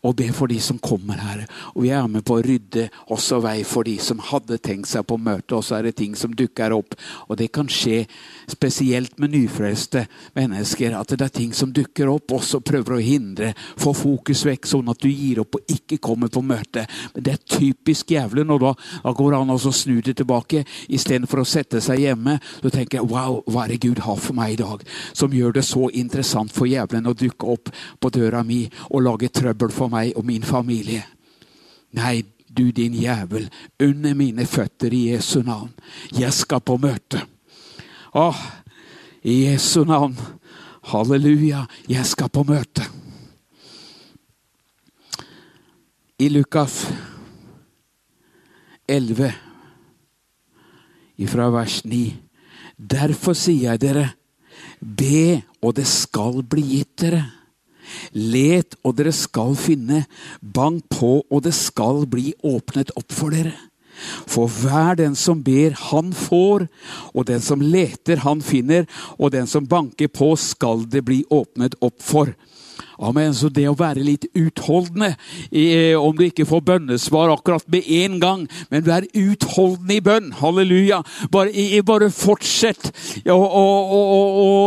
og be for de som kommer her. Og vi er med på å rydde også vei for de som hadde tenkt seg på møte. Og så er det ting som dukker opp. Og det kan skje spesielt med nyfrelste mennesker. At det er ting som dukker opp, og så prøver å hindre. Få fokus vekk, sånn at du gir opp og ikke kommer på møte. Men det er typisk djevelen, og da, da går det an å snu det tilbake. Istedenfor å sette seg hjemme, så tenker jeg wow, hva er det Gud har for meg i dag? Som gjør det så interessant for djevelen å dukke opp på døra mi og lage trøbbel for meg og min familie. Nei, du din jævel, under mine føtter i Jesu navn. Jeg skal på møte. Å, i Jesu navn. Halleluja, jeg skal på møte. I Lukas 11, ifra vers 9. Derfor sier jeg dere, be, og det skal bli gitt dere. Let, og dere skal finne. Bank på, og det skal bli åpnet opp for dere. For hver den som ber, han får, og den som leter, han finner, og den som banker på, skal det bli åpnet opp for. Amen. Så det å være litt utholdende, eh, om du ikke får bønnesvar akkurat med en gang, men vær utholdende i bønn. Halleluja. Bare, bare fortsett å, å, å,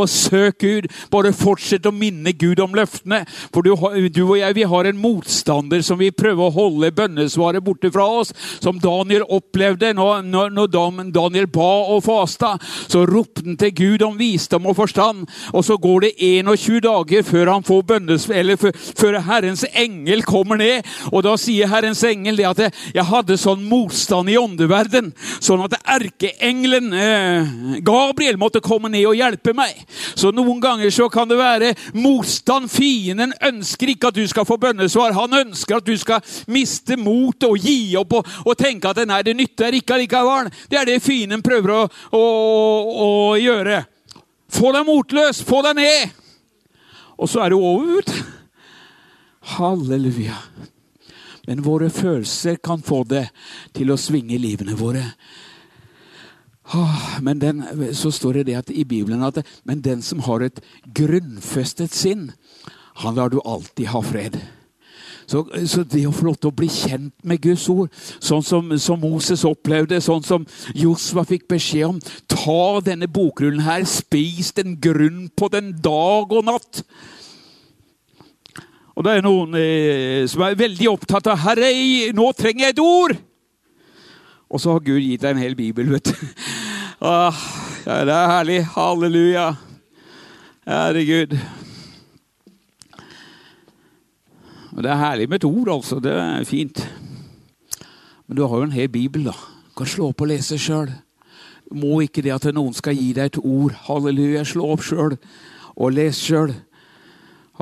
å søke Gud. Bare fortsett å minne Gud om løftene. For du, du, og jeg vi har en motstander som vil prøve å holde bønnesvaret borte fra oss. Som Daniel opplevde når, når Daniel ba og fasta. Så ropte han til Gud om visdom og forstand, og så går det 21 dager før han får bønnesvar eller før Herrens engel kommer ned. Og da sier Herrens engel det at jeg hadde sånn motstand i åndeverden, sånn at erkeengelen eh, Gabriel måtte komme ned og hjelpe meg. Så noen ganger så kan det være motstand. Fienden ønsker ikke at du skal få bønnesvar. Han ønsker at du skal miste motet og gi opp og, og tenke at nei, det nytter ikke allikevel. Det er det fienden prøver å, å, å gjøre. Få deg motløs, få deg ned og så er det over. Halleluja. Men våre følelser kan få det til å svinge livene våre. Men den, så står det det at i Bibelen at men den som har et grunnfestet sinn, han lar du alltid ha fred. Så, så, det å få lov til å bli kjent med Guds ord, sånn som, som Moses opplevde, sånn som Josva fikk beskjed om Ta denne bokrullen her, spis den grunn på den dag og natt. Og det er noen eh, som er veldig opptatt av 'Herre, nå trenger jeg et ord'. Og så har Gud gitt deg en hel bibel, vet du. Ah, ja, det er herlig. Halleluja. Herregud. Det er herlig med et ord, altså. Det er fint. Men du har jo en hel bibel, da. Du kan slå opp og lese sjøl. Må ikke det at noen skal gi deg et ord. Halleluja. Slå opp sjøl og les sjøl.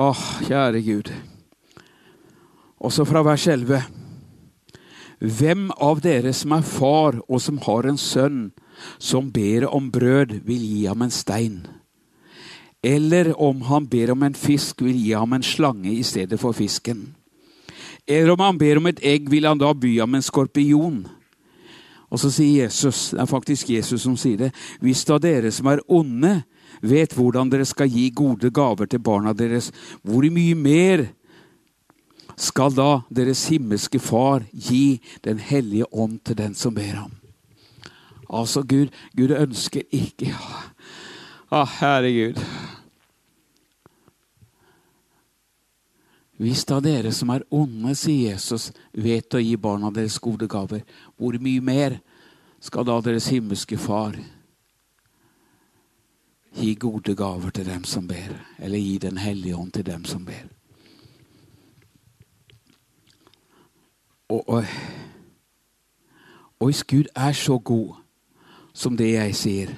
Åh, kjære Gud. Også fra vers 11. Hvem av dere som er far og som har en sønn som ber om brød, vil gi ham en stein? Eller om han ber om en fisk, vil gi ham en slange i stedet for fisken? Eller om han ber om et egg, vil han da by ham en skorpion? Og så sier Jesus, det er faktisk Jesus som sier det, hvis da dere som er onde, vet hvordan dere skal gi gode gaver til barna deres, hvor mye mer skal da deres himmelske Far gi Den hellige ånd til den som ber ham? Altså, Gud, Gud ønsker ikke ah, Herregud. Hvis da dere som er onde, sier Jesus, vet å gi barna deres gode gaver, hvor mye mer skal da deres himmelske Far Gi gode gaver til dem som ber, eller gi Den hellige ånd til dem som ber. Og, og, og hvis Gud er så god som det jeg sier,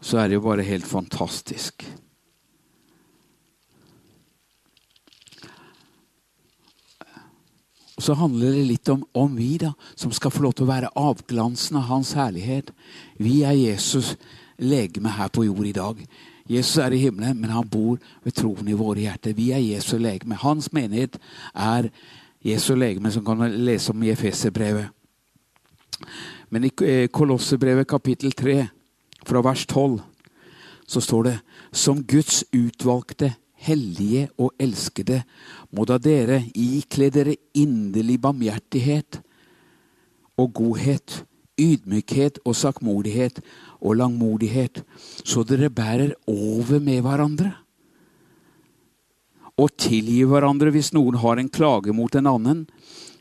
så er det jo bare helt fantastisk. Og så handler det litt om, om, vi, da, som skal få lov til å være avglansen av Hans herlighet. Vi er Jesus' legeme her på jord i dag. Jesus er i himmelen, men han bor ved troen i våre hjerter. Vi er Jesu legeme. Hans menighet er Jesu legeme, som kan lese om i Efeserbrevet. Men i eh, Kolossebrevet kapittel 3, fra vers 12, så står det som Guds utvalgte hellige og elskede, må da dere ikle dere inderlig barmhjertighet og godhet, ydmykhet og sakmodighet og langmodighet, så dere bærer over med hverandre. Og tilgi hverandre hvis noen har en klage mot en annen,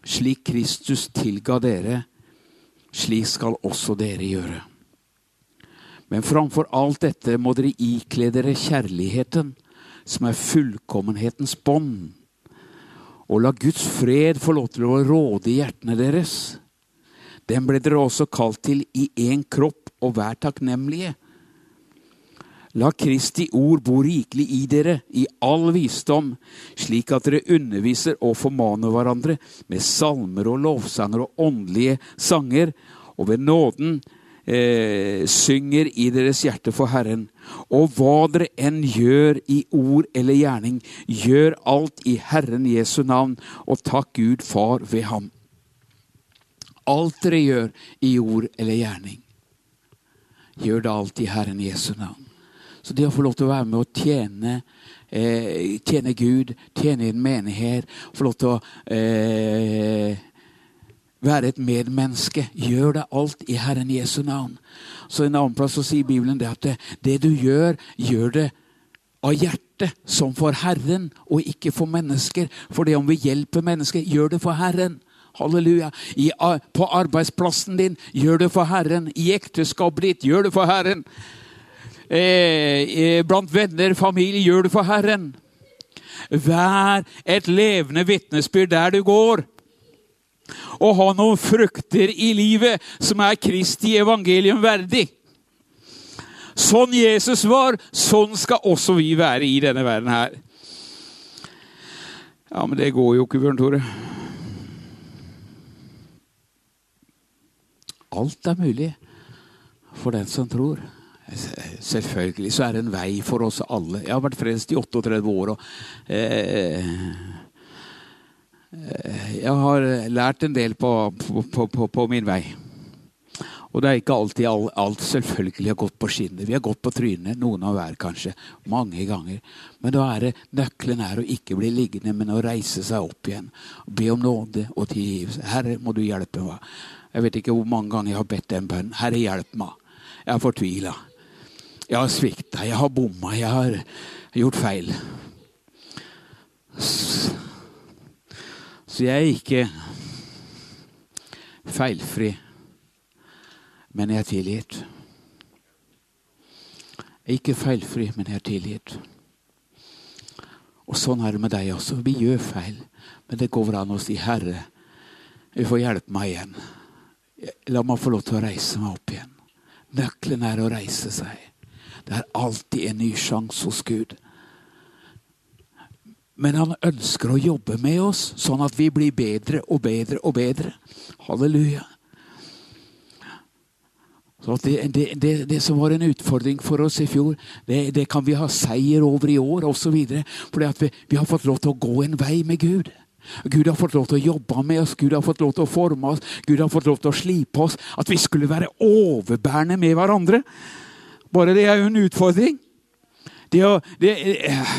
slik Kristus tilga dere. Slik skal også dere gjøre. Men framfor alt dette må dere ikle dere kjærligheten, som er fullkommenhetens bånd. Og la Guds fred få lov til å råde i hjertene deres. Den ble dere også kalt til i én kropp, og vær takknemlige. La Kristi ord bo rikelig i dere, i all visdom, slik at dere underviser og formaner hverandre med salmer og lovsanger og åndelige sanger, og ved nåden eh, synger i deres hjerte for Herren. Og hva dere enn gjør i ord eller gjerning, gjør alt i Herren Jesu navn, og takk Gud Far ved ham. Alt dere gjør i ord eller gjerning, gjør det alt i Herren Jesu navn. Så det å få lov til å være med og tjene, eh, tjene Gud, tjene i en menighet, få lov til å eh, være et medmenneske. Gjør det alt i Herren Jesu navn. Så En annen plass så sier Bibelen det at det, det du gjør, gjør det av hjertet, som for Herren, og ikke for mennesker. For det om vi hjelper mennesker, gjør det for Herren. Halleluja. I, på arbeidsplassen din, gjør det for Herren. I ekteskapet ditt, gjør det for Herren. Eh, eh, blant venner, familie, gjør det for Herren. Vær et levende vitnesbyrd der du går og ha noen frukter i livet som er Kristi evangelium verdig. Sånn Jesus var, sånn skal også vi være i denne verden her. Ja, men det går jo ikke, Bjørn Tore. Alt er mulig for den som tror. Selvfølgelig så er det en vei for oss alle. Jeg har vært frelst i 38 år. og eh, jeg har lært en del på, på, på, på, min vei. Og det er ikke alltid alt, alt selvfølgelig har gått på skinner. Vi har gått på trynet, noen av hver kanskje, mange ganger. Men da er det nøkkelen er å ikke bli liggende, men å reise seg opp igjen. Be om nåde og tilgivelse. Herre, må du hjelpe meg. Jeg vet ikke hvor mange ganger jeg har bedt den bønnen. Herre, hjelp meg. Jeg er fortvila. Jeg har svikta, jeg har bomma, jeg har gjort feil. Så jeg er ikke feilfri, men jeg er tilgitt. Jeg er ikke feilfri, men jeg er tilgitt. Og sånn er det med deg også. Vi gjør feil, men det går an å si 'Herre, vi får hjelpe meg igjen'. La meg få lov til å reise meg opp igjen. Nøkkelen er å reise seg. Det er alltid en ny sjanse hos Gud. Men han ønsker å jobbe med oss, sånn at vi blir bedre og bedre og bedre. Halleluja. Det, det, det, det, som var en utfordring for oss i fjor, det, kan vi ha seier over i år osv. Fordi vi, vi har fått lov til å gå en vei med Gud. Gud har fått lov til å jobbe med oss, Gud har fått lov til å forme oss, Gud har fått lov til å slipe oss. At vi skulle være overbærende med hverandre. Bare det er jo en utfordring. Det, det, Eh,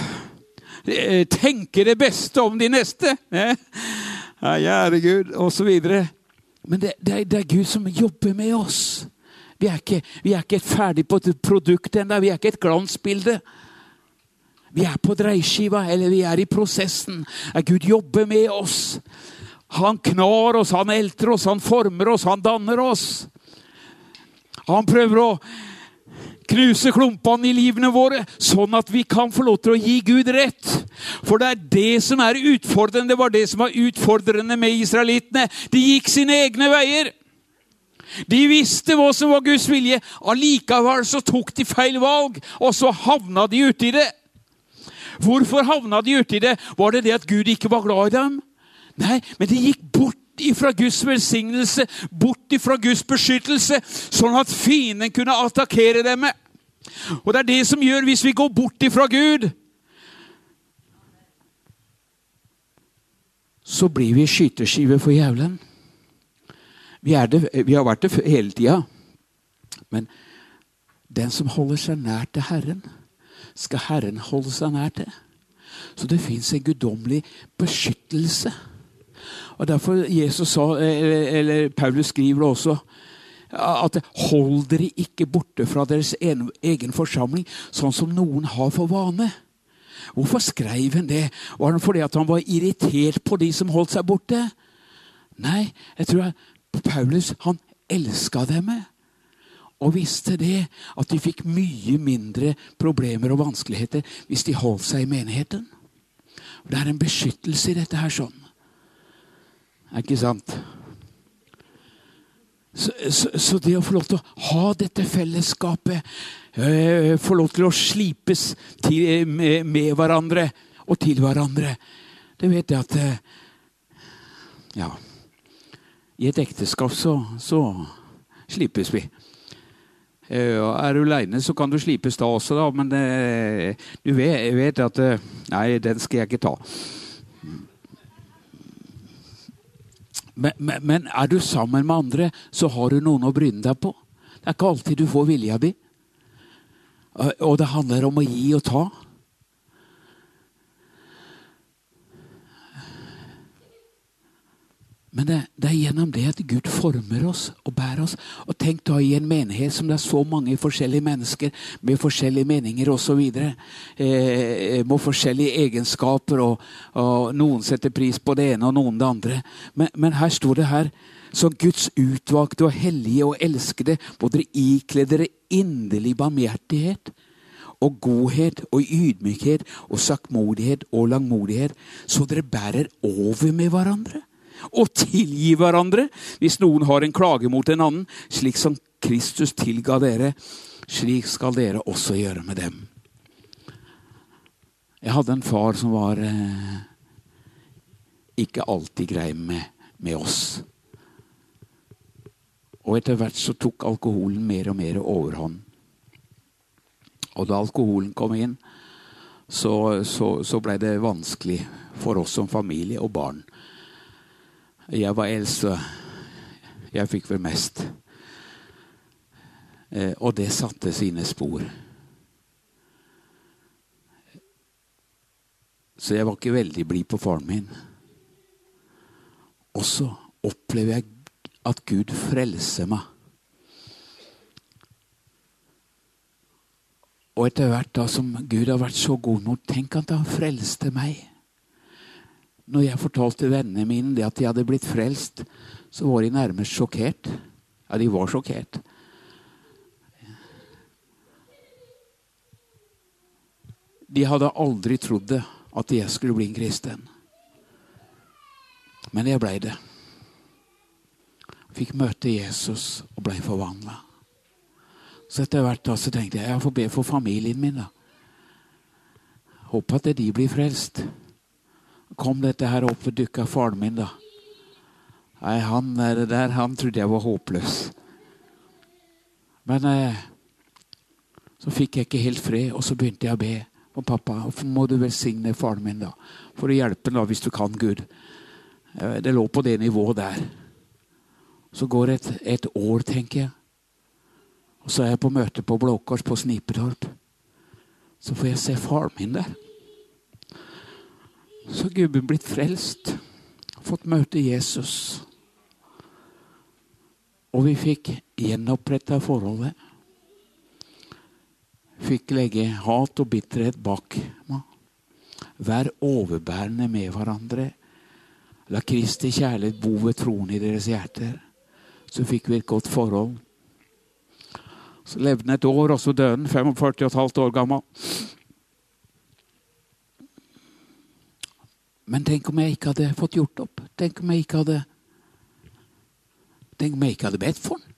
tenke det beste om de neste. Ja, Kjære Gud, osv. Men det, det, det, er, Gud som jobber med oss. Vi er ikke, vi er ikke et ferdig produkt ennå. Vi er ikke et glansbilde. Vi er på dreiskiva, eller vi er i prosessen. Gud jobber med oss. Han knar oss, han elter oss, han former oss, han danner oss. Han prøver å knuse klumpene i livene våre, sånn at vi kan få lov til å gi Gud rett. For det er det som er utfordrende. Det var det som var utfordrende med israelittene. De gikk sine egne veier. De visste hva som var Guds vilje. Allikevel så tok de feil valg, og så havna de uti det. Hvorfor havna de uti det? Var det det at Gud ikke var glad i dem? Nei, men de gikk bort ifra Guds velsignelse, bort ifra Guds beskyttelse, sånn at fienden kunne attakkere dem. Og det er det som gjør hvis vi går bort ifra Gud. Så blir vi skyteskive for jævelen. Vi, vi har vært det hele tida. Men den som holder seg nær til Herren, skal Herren holde seg nær til. Så det fins en guddommelig beskyttelse. Og Derfor Jesus sa, eller, eller Paulus skriver det også at hold dere ikke borte fra deres egen forsamling, sånn som noen har for vane. Hvorfor skrev han det? Var det fordi han var irritert på de som holdt seg borte? Nei, jeg tror at Paulus han elska dem. Og visste det, at de fikk mye mindre problemer og vanskeligheter hvis de holdt seg i menigheten. Det er en beskyttelse i dette her sånn. Er ikke sant? Så, så, så, det å få lov til å ha dette fellesskapet, eh, få lov til å slipes til, med, med, hverandre og til hverandre Det vet jeg at eh, Ja. I et ekteskap så, så slipes vi. Eh, er du aleine, så kan du slipes da også, da, men uh, du vet, vet at uh, Nei, den skal jeg ikke ta. Men, men, men, er du sammen med andre, så har du noen å bryne deg på. Det er ikke alltid du får vilja di. Og det handler om å gi og ta. Men det, det, er gjennom det at Gud former oss og bærer oss. Og tenk da i en menighet som det er så mange forskjellige mennesker med forskjellige meninger osv. Eh, med forskjellige egenskaper, og, og, noen setter pris på det ene og noen det andre. Men, men her står det her som Guds utvalgte og hellige og elskede, må dere ikle dere inderlig barmhjertighet og godhet og ydmykhet og saktmodighet og langmodighet, så dere bærer over med hverandre og tilgi hverandre hvis noen har en klage mot en annen, slik som Kristus tilga dere. Slik skal dere også gjøre med dem. Jeg hadde en far som var eh, ikke alltid grei med, med, oss. Og etter hvert så tok alkoholen mer og mer overhånd. Og da alkoholen kom inn, så, så, så blei det vanskelig for oss som familie og barn jeg var eldst, og jeg fikk vel mest. Eh, og det satte sine spor. Så jeg var ikke veldig blid på faren min. Og så opplever jeg at Gud frelser meg. Og etter hvert da som Gud har vært så god nå, tenk at han frelste meg. Når jeg fortalte vennene mine det at de hadde blitt frelst, så var de nærmest sjokkert. Ja, de var sjokkert. De hadde aldri trodd det, at jeg skulle bli en kristen. Men jeg blei det. Fikk møte Jesus og blei forvandla. Så etter hvert da, så tenkte jeg jeg får be for familien min. da. Håper at de blir frelst. Kom dette her opp og dukka faren min, da. Nei, han der, han trodde jeg var håpløs. Men eh, så fikk jeg ikke helt fred, og så begynte jeg å be. Og pappa, må du velsigne faren min, da? For å hjelpe ham, hvis du kan, Gud. Eh, det lå på det nivået der. Så går det et, et år, tenker jeg. Og så er jeg på møte på Blå Kors på Snipetorp. Så får jeg se faren min der. Så har gubben blitt frelst. Fått møte Jesus. Og vi fikk gjenoppretta forholdet. Fikk legge hat og bitterhet bak meg. Vær overbærende med hverandre. La Kristi kjærlighet bo ved troen i deres hjerter. Så fikk vi et godt forhold. Så levde han et år, og så døde han 45,5 år gammel. Men tenk om jeg ikke hadde fått gjort opp? Tenk om jeg ikke hadde Tenk om jeg ikke hadde bedt for den?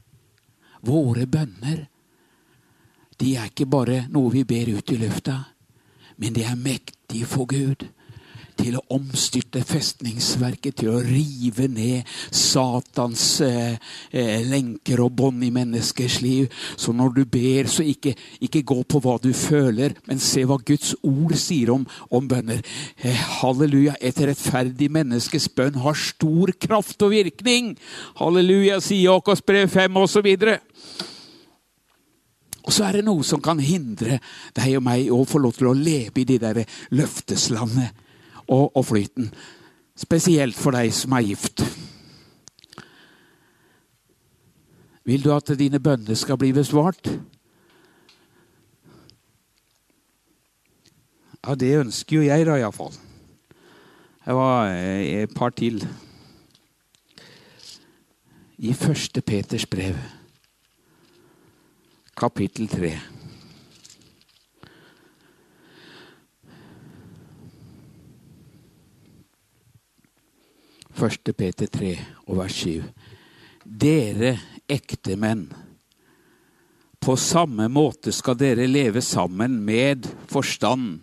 Våre bønner, de er ikke bare noe vi ber ut i lufta, men de er mektige for Gud til å omstyrte festningsverket, til å rive ned Satans eh, eh, lenker og bånd i menneskers liv. Så når du ber, så ikke, ikke, gå på hva du føler, men se hva Guds ord sier om, om bønner. Eh, halleluja. Et rettferdig menneskes bønn har stor kraft og virkning. Halleluja, sier Jakobs brev 5 osv. Og så er det noe som kan hindre deg og meg å få lov til å leve i de der løfteslandet og, og flyten. Spesielt for deg som er gift. Vil du at dine bønner skal bli besvart? Ja, det ønsker jo jeg, da, iallfall. Det var eh, et par til. I første Peters brev, kapittel tre. Første Peter 3 og vers 7. Dere ektemenn, på samme måte skal dere leve sammen med forstand.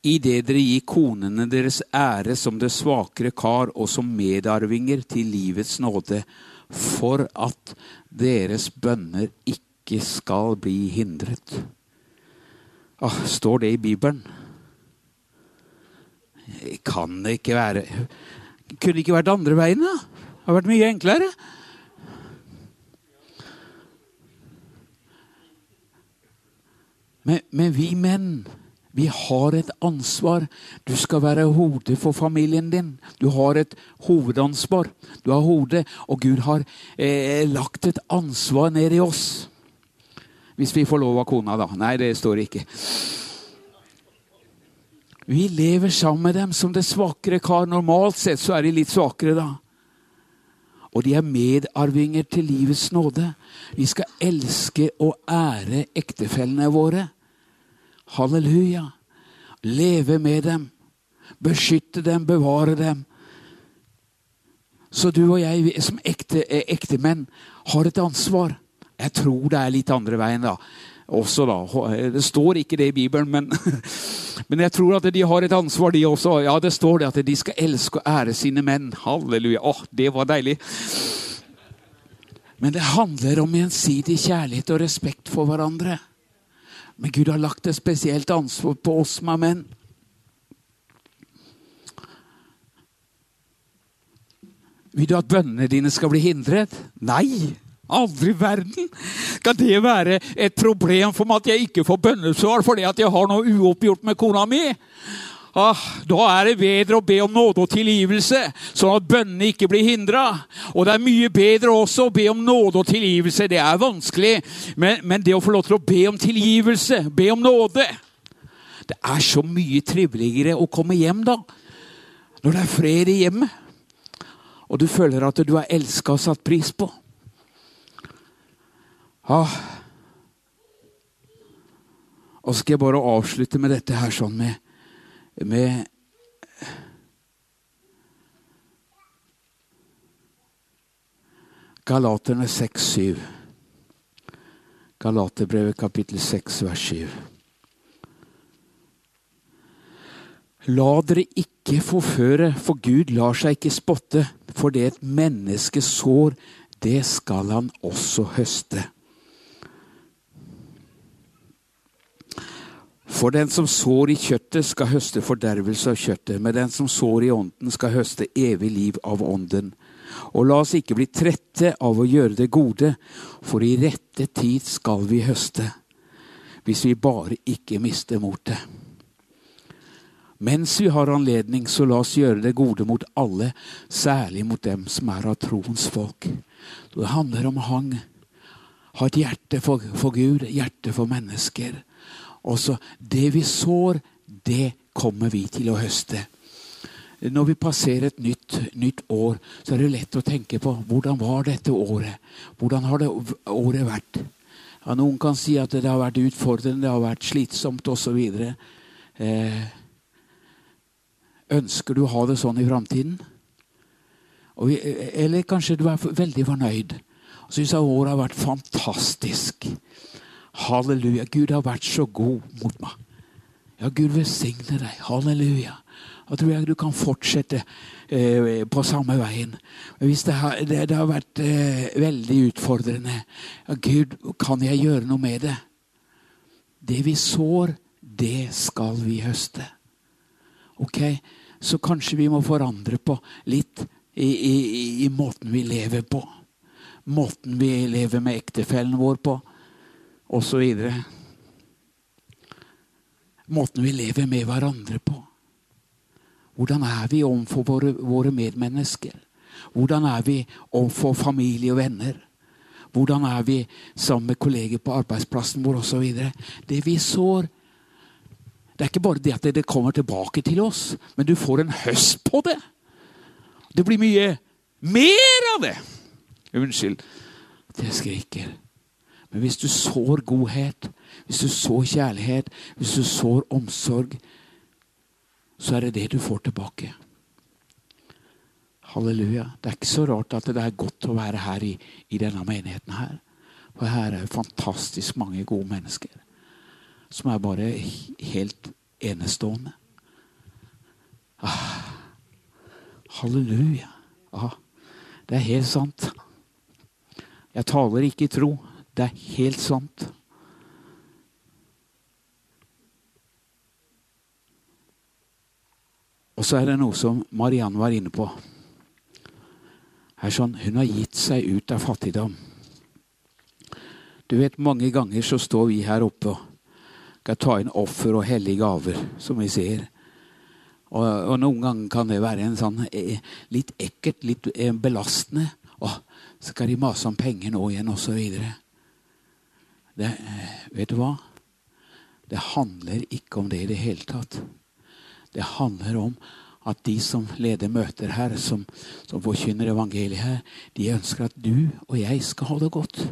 Idet dere gir konene deres ære som det svakere kar og som medarvinger til livets nåde, for at deres bønner ikke skal bli hindret. Ah, står det i Bibelen? Kan det ikke være Kunne det ikke vært andre veien, da? Det har vært mye enklere. Men, men, vi menn, vi har et ansvar. Du skal være hodet for familien din. Du har et hovedansvar. Du har hodet, og Gud har eh, lagt et ansvar ned i oss. Hvis vi får lov av kona, da. Nei, det står ikke. Vi lever sammen med dem som det svakere kar. Normalt sett så er de litt svakere, da. Og de er medarvinger til livets nåde. Vi skal elske og ære ektefellene våre. Halleluja. Leve med dem. Beskytte dem, bevare dem. Så du og jeg som ekte, ektemenn har et ansvar. Jeg tror det er litt andre veien, da også, da. Det står ikke det i Bibelen, men, men jeg tror at de har et ansvar, de også. Ja, det står det at de skal elske og ære sine menn. Halleluja. Åh, det var deilig. Men det handler om gjensidig kjærlighet og respekt for hverandre. Men Gud har lagt et spesielt ansvar på oss som er menn. Vil du at bønnene dine skal bli hindret? Nei. Aldri i verden! Skal det være et problem for meg at jeg ikke får bønnesvar fordi at jeg har noe uoppgjort med kona mi? Ah, da er det bedre å be om nåde og tilgivelse, sånn at bønnene ikke blir hindra. Og det er mye bedre også å be om nåde og tilgivelse. Det er vanskelig, men, men det å få lov til å be om tilgivelse, be om nåde Det er så mye triveligere å komme hjem da, når det er fred i hjemmet, og du føler at du er elska og satt pris på. Ah. Og så skal jeg bare avslutte med dette her sånn med med Galaterne 6-7. Galaterbrevet kapittel 6 vers 7. La dere ikke forføre, for Gud lar seg ikke spotte. For det et menneske sår, det skal han også høste. For den som sår i kjøttet, skal høste fordervelse av kjøttet, men den som sår i ånden, skal høste evig liv av ånden. Og la oss ikke bli trette av å gjøre det gode, for i rette tid skal vi høste, hvis vi bare ikke mister motet. Mens vi har anledning, så la oss gjøre det gode mot alle, særlig mot dem som er av troens folk. Det handler om hang. Ha et hjerte for, for Gud, hjerte for mennesker. Og så Det vi sår, det kommer vi til å høste. Når vi passerer et nytt, nytt, år, så er det lett å tenke på hvordan var dette året? Hvordan har det året vært? Ja, noen kan si at det har vært utfordrende, det har vært slitsomt osv. Eh, ønsker du å ha det sånn i framtiden? Eller kanskje du er veldig fornøyd og syns året har vært fantastisk. Halleluja. Gud har vært så god mot meg. Ja, Gud velsigne deg. Halleluja. Da tror jeg du kan fortsette eh, på samme veien. Hvis det har, det, det har vært eh, veldig utfordrende ja, Gud, kan jeg gjøre noe med det? Det vi sår, det skal vi høste. Ok? Så kanskje vi må forandre på litt i, i, i måten vi lever på. Måten vi lever med ektefellen vår på osv. Måten vi lever med hverandre på. Hvordan er vi overfor våre, våre medmennesker? Hvordan er vi overfor familie og venner? Hvordan er vi sammen med kolleger på arbeidsplassen vår osv.? Det vi sår, det er ikke bare det at det kommer tilbake til oss, men du får en høst på det. Det blir mye mer av det. Unnskyld at jeg skriker. Men hvis du sår godhet, hvis du sår kjærlighet, hvis du sår omsorg, så er det det du får tilbake. Halleluja. Det er ikke så rart at det er godt å være her i, i denne menigheten her. For her er fantastisk mange gode mennesker som er bare helt enestående. Ah, halleluja. Ah, det er helt sant. Jeg taler ikke i tro. Det er helt sant. Og så er det noe som Mariann var inne på. Sånn, hun har gitt seg ut av fattigdom. Du vet, Mange ganger så står vi her oppe og skal ta inn offer og hellige gaver, som vi ser. Og, og, noen ganger kan det være en sånn eh, litt ekkelt, litt eh, belastende. Å, skal de mase om penger nå igjen, osv. Det, eh, vet du hva? Det handler ikke om det i det hele tatt. Det handler om at de som leder møter her, som, som forkynner evangeliet her, de ønsker at du og jeg skal ha det godt.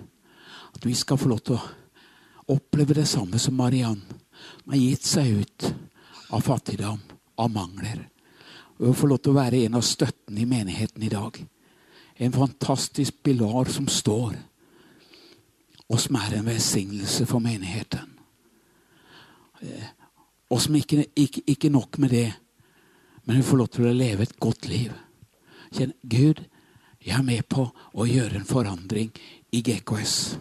At vi skal få lov til å oppleve det samme som Mariann. Hun har gitt seg ut av fattigdom, av mangler. Og få lov til å være en av støttene i menigheten i dag. En fantastisk pilar som står og som er en velsignelse for menigheten. Eh, og som ikke, ikke, ikke nok med det, men hun får lov til å leve et godt liv. Kjenn Gud, jeg er med på å gjøre en forandring i GKS.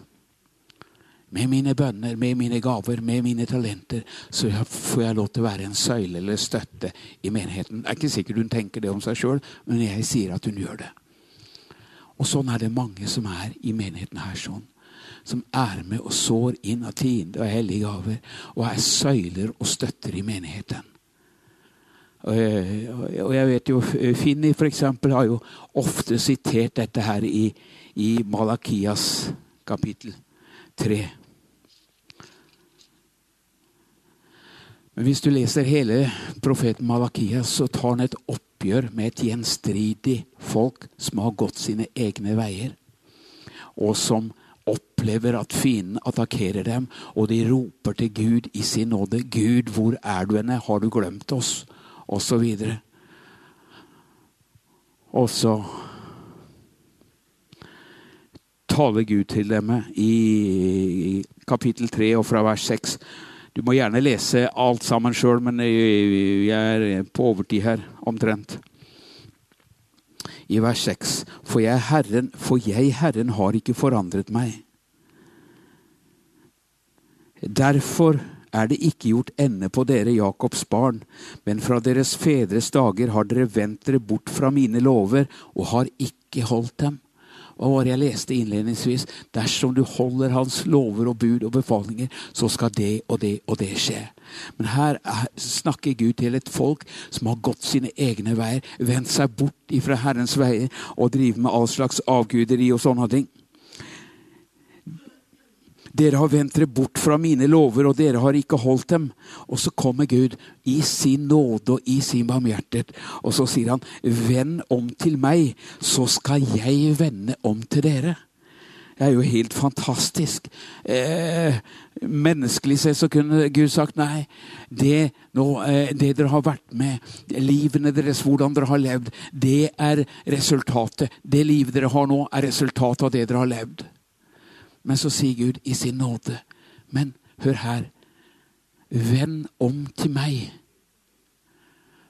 Med mine bønner, med mine gaver, med mine talenter, så får jeg lov til å være en søyle eller støtte i menigheten. Det er ikke sikkert hun tenker det om seg sjøl, men jeg sier at hun gjør det. Og sånn er det mange som er i menigheten her. sånn. Som er med og sår inn av tiende og hellige gaver. Og er søyler og støtter i menigheten. Og jeg vet jo Finni f.eks. har jo ofte sitert dette her i, i Malakias kapittel 3. Men hvis du leser hele profeten Malakias, så tar han et oppgjør med et gjenstridig folk som har gått sine egne veier, og som opplever at fienden attakkerer dem, og de roper til Gud i sin nåde. 'Gud, hvor er du henne? Har du glemt oss?' Og så videre. Og så taler Gud til dem i kapittel 3 og fra vers 6. Du må gjerne lese alt sammen sjøl, men jeg er på overtid her, omtrent. I vers 6. For jeg, Herren, for jeg, Herren, har ikke forandret meg. Derfor er det ikke gjort ende på dere, Jakobs barn, men fra deres fedres dager har dere vendt dere bort fra mine lover og har ikke holdt dem. Hva var det jeg leste innledningsvis? Dersom du holder hans lover og bud og befalinger, så skal det og det og det skje. Men her snakker Gud til et folk som har gått sine egne veier, vendt seg bort ifra Herrens veier og driver med all slags avguderi og sånne ting. Dere har vendt dere bort fra mine lover, og dere har ikke holdt dem. Og så kommer Gud i sin nåde og i sin barmhjertighet, og så sier han, vend om til meg, så skal jeg vende om til dere. Det er jo helt fantastisk. Eh, menneskelig sett så kunne Gud sagt nei. Det, nå, eh, det, dere har vært med, livene deres, hvordan dere har levd, det er resultatet. Det livet dere har nå, er resultatet av det dere har levd. Men så sier Gud i sin nåde Men hør her. Vend om til meg,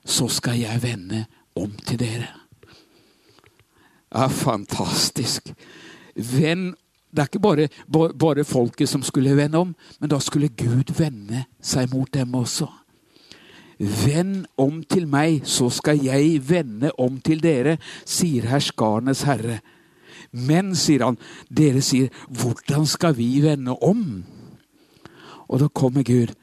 så skal jeg vende om til dere. Det er fantastisk. Vend Det er ikke bare, bare folket som skulle vende om, men da skulle Gud vende seg mot dem også. Vend om til meg, så skal jeg vende om til dere, sier herskarenes herre. Men, sier han, dere sier, hvordan skal vi vende om? Og da kommer Gud.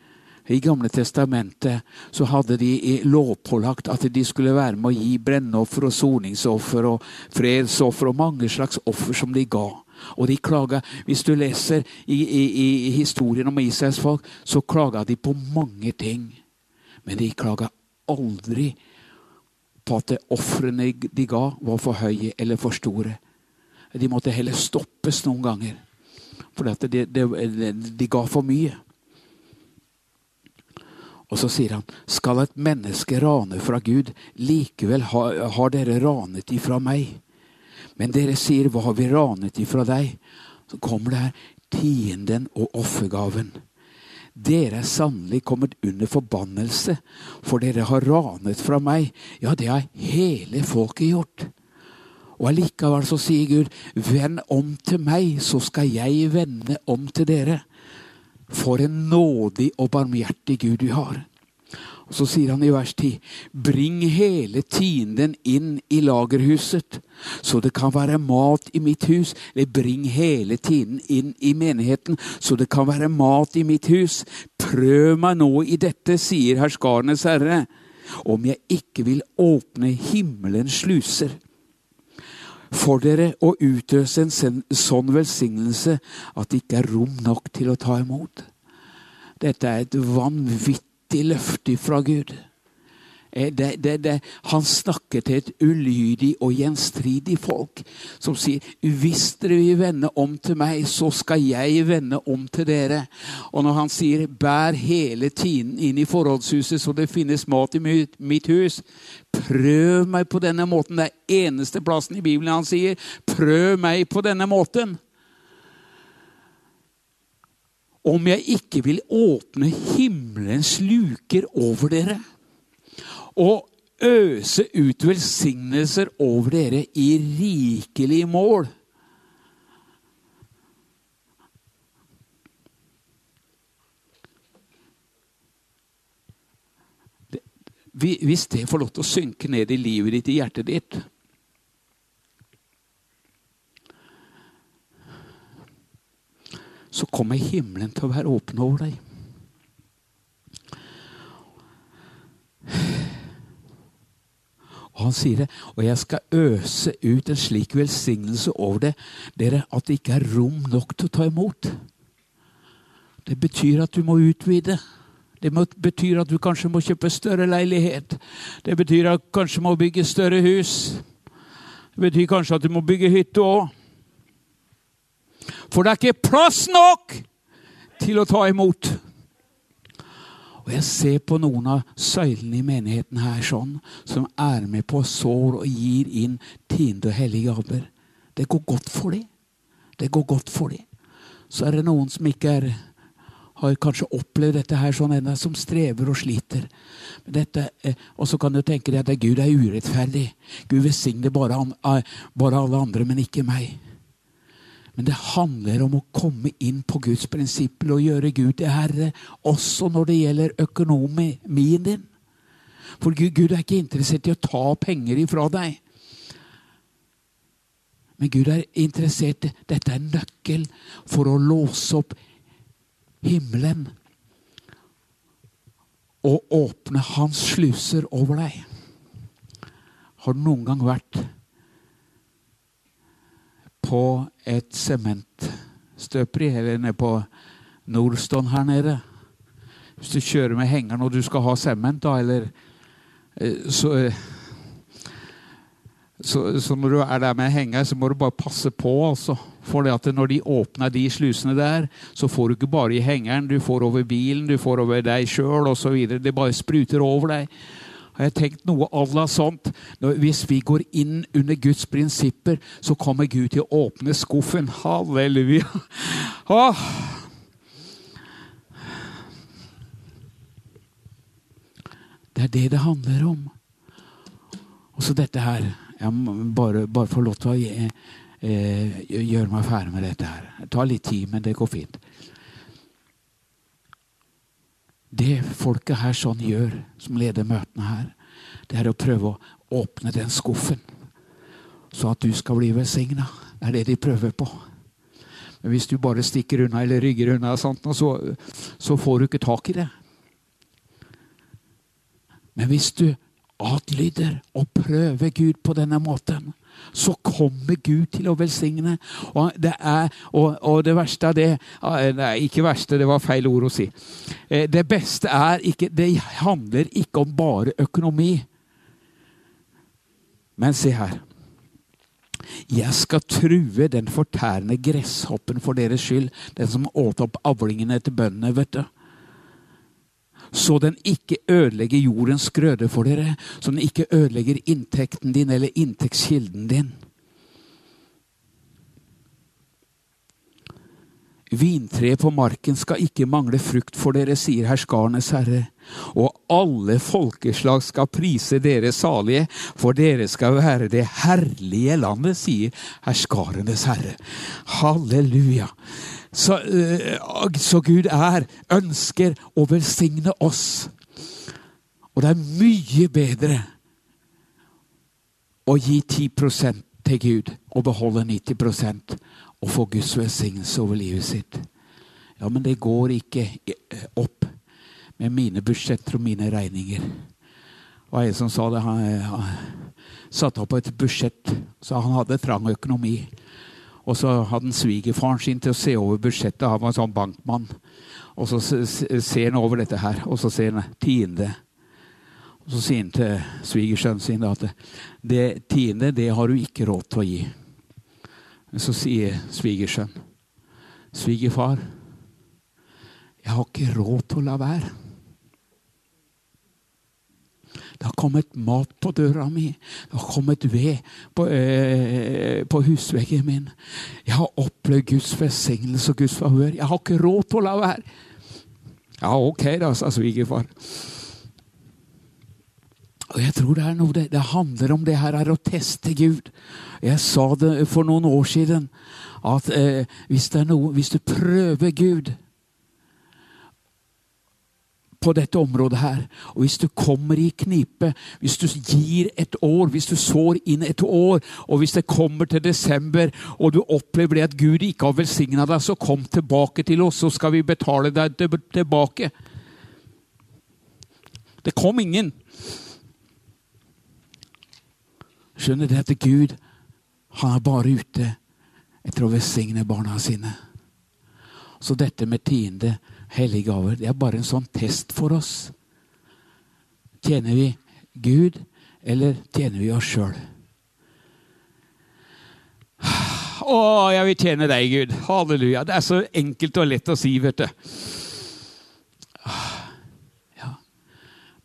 I Gamle testamentet så hadde de lovpålagt at de skulle være med å gi brennoffer og soningsoffer og fredsoffer og mange slags offer som de ga. Og de klaga, Hvis du leser i, i, i historien om Israels folk, så klaga de på mange ting. Men de klaga aldri på at ofrene de ga, var for høye eller for store. De måtte heller stoppes noen ganger. For de, de, de, ga for mye. Og så sier han, skal et menneske rane fra Gud, likevel har, dere ranet ifra meg. Men dere sier, hva har vi ranet ifra deg? Så kommer det her tienden og offergaven. Dere er sannelig kommet under forbannelse, for dere har ranet fra meg. Ja, det har hele folket gjort. Og allikevel så sier Gud, vend om til meg, så skal jeg vende om til dere. For en nådig og barmhjertig Gud vi har. Og Så sier han i vers 10.: Bring hele tienden inn i lagerhuset, så det kan være mat i mitt hus. Eller bring hele tiden inn i menigheten, så det kan være mat i mitt hus. Prøv meg nå i dette, sier herskarenes herre, om jeg ikke vil åpne himmelens sluser for dere å utøse en sånn velsignelse at det ikke er rom nok til å ta imot. Dette er et vanvittig løfte fra Gud. Eh, det, det, det, han snakker til et ulydig og gjenstridig folk som sier hvis dere vil vende om til meg, så skal jeg vende om til dere. Og når han sier bær hele tiden inn i forholdshuset så det finnes mat i mitt hus, prøv meg på denne måten. Det er eneste plassen i Bibelen han sier prøv meg på denne måten. Om jeg ikke vil åpne himmelens luker over dere og øse ut velsignelser over dere i rikelig mål. Hvis det får lov til å synke ned i livet ditt, i hjertet ditt Så kommer himmelen til å være åpen over deg. Og han sier det, og jeg skal øse ut en slik velsignelse over det, dere at det ikke er rom nok til å ta imot. Det betyr at du må utvide. Det betyr at du kanskje må kjøpe større leilighet. Det betyr at du kanskje må bygge større hus. Det betyr kanskje at du må bygge hytte òg. For det er ikke plass nok til å ta imot. Og jeg ser på noen av søylene i menigheten her sånn, som er med på sår og gir inn tiende og hellige gaver. Det går godt for dem. Det går godt for dem. Så er det noen som ikke er, har kanskje opplevd dette her sånn ennå, som strever og sliter. Eh, og så kan du tenke deg at Gud er urettferdig. Gud velsigner bare, bare alle andre, men ikke meg. Men det handler om å komme inn på Guds prinsipper og gjøre Gud til herre, også når det gjelder økonomien din. For Gud, er ikke interessert i å ta penger ifra deg. Men Gud er interessert i Dette er nøkkel for å låse opp himmelen og åpne hans sluser over deg. Har du noen gang vært på et sementstøperi, eller nede på Nordstånd her nede. Hvis du kjører med hengeren og du skal ha sement, da, eller eh, så, eh, så, så, når du er der med henger, så må du bare passe på. altså. For når de åpner de slusene der, så får du ikke bare i hengeren, du får over bilen, du får over deg sjøl osv. Det bare spruter over deg har jeg tenkt noe à la sånt. Hvis vi går inn under Guds prinsipper, så kommer Gud til å åpne skuffen. Halleluja. Åh. Det er det det handler om. Og så dette her Jeg må bare, bare få lov til å eh, gjøre meg ferdig med dette her. Det tar litt tid, men det går fint. Det folket her sånn gjør, som leder møtene her, det er å prøve å åpne den skuffen, så at du skal bli velsigna. Det er det de prøver på. Men hvis du bare stikker unna eller rygger unna, sånt, så, så får du ikke tak i det. Men hvis du adlyder og prøver Gud på denne måten, så kommer Gud til å velsigne. Og det, er, og, og det verste av det Nei, ikke verste, det var feil ord å si. Eh, det beste er ikke Det handler ikke om bare økonomi. Men se her. Jeg skal true den fortærende gresshoppen for deres skyld, den som åt opp avlingene til bøndene, vet du så den ikke ødelegger jordens grøde for dere, så den ikke ødelegger inntekten din eller inntektskilden din. Vintreet på marken skal ikke mangle frukt for dere, sier herskarenes herre. Og alle folkeslag skal prise dere salige, for dere skal være det herlige landet, sier herskarenes herre. Halleluja. Så, uh, så Gud er, ønsker å velsigne oss. Og det er mye bedre å gi 10 til Gud og beholde 90 og få Guds velsignelse over livet sitt. Ja, men det går ikke eh, opp med mine budsjetter og mine regninger. Det var en som sa det. Han, eh, han satte opp et budsjett, så han hadde trang økonomi. Og så hadde han svigerfaren sin til å se over budsjettet. Han var en sånn bankmann. Og så ser han over dette her, og så ser han tiende. Og så sier han til svigersønnen sin at det tiende, det har du ikke råd til å gi. Så sier svigersønn, svigerfar, jeg har ikke råd til å la være. Det har kommet mat på døra mi. Det har kommet ved på, eh, på husveggen min. Jeg har opplevd Guds velsignelse og Guds favør. Jeg har ikke råd til å la være. Ja, ok, da, sa svigerfar. Og jeg tror det noe det handler om det her er å teste Gud. Jeg sa det for noen år siden at eh, hvis, noe, hvis du prøver Gud på dette området her. Og hvis du kommer i knipe, hvis du gir et år, hvis du sår inn et år, og hvis det kommer til desember, og du opplever det at Gud ikke har velsigna deg, så kom tilbake til oss, så skal vi betale deg tilbake. Det kom ingen. Skjønner det at Gud han er bare ute etter å velsigne barna sine. Så dette med tiende hellige gaver, det er bare en sånn test for oss. Tjener vi Gud, eller tjener vi oss sjøl? Å, jeg vil tjene deg, Gud. Halleluja. Det er så enkelt og lett å si, vet du.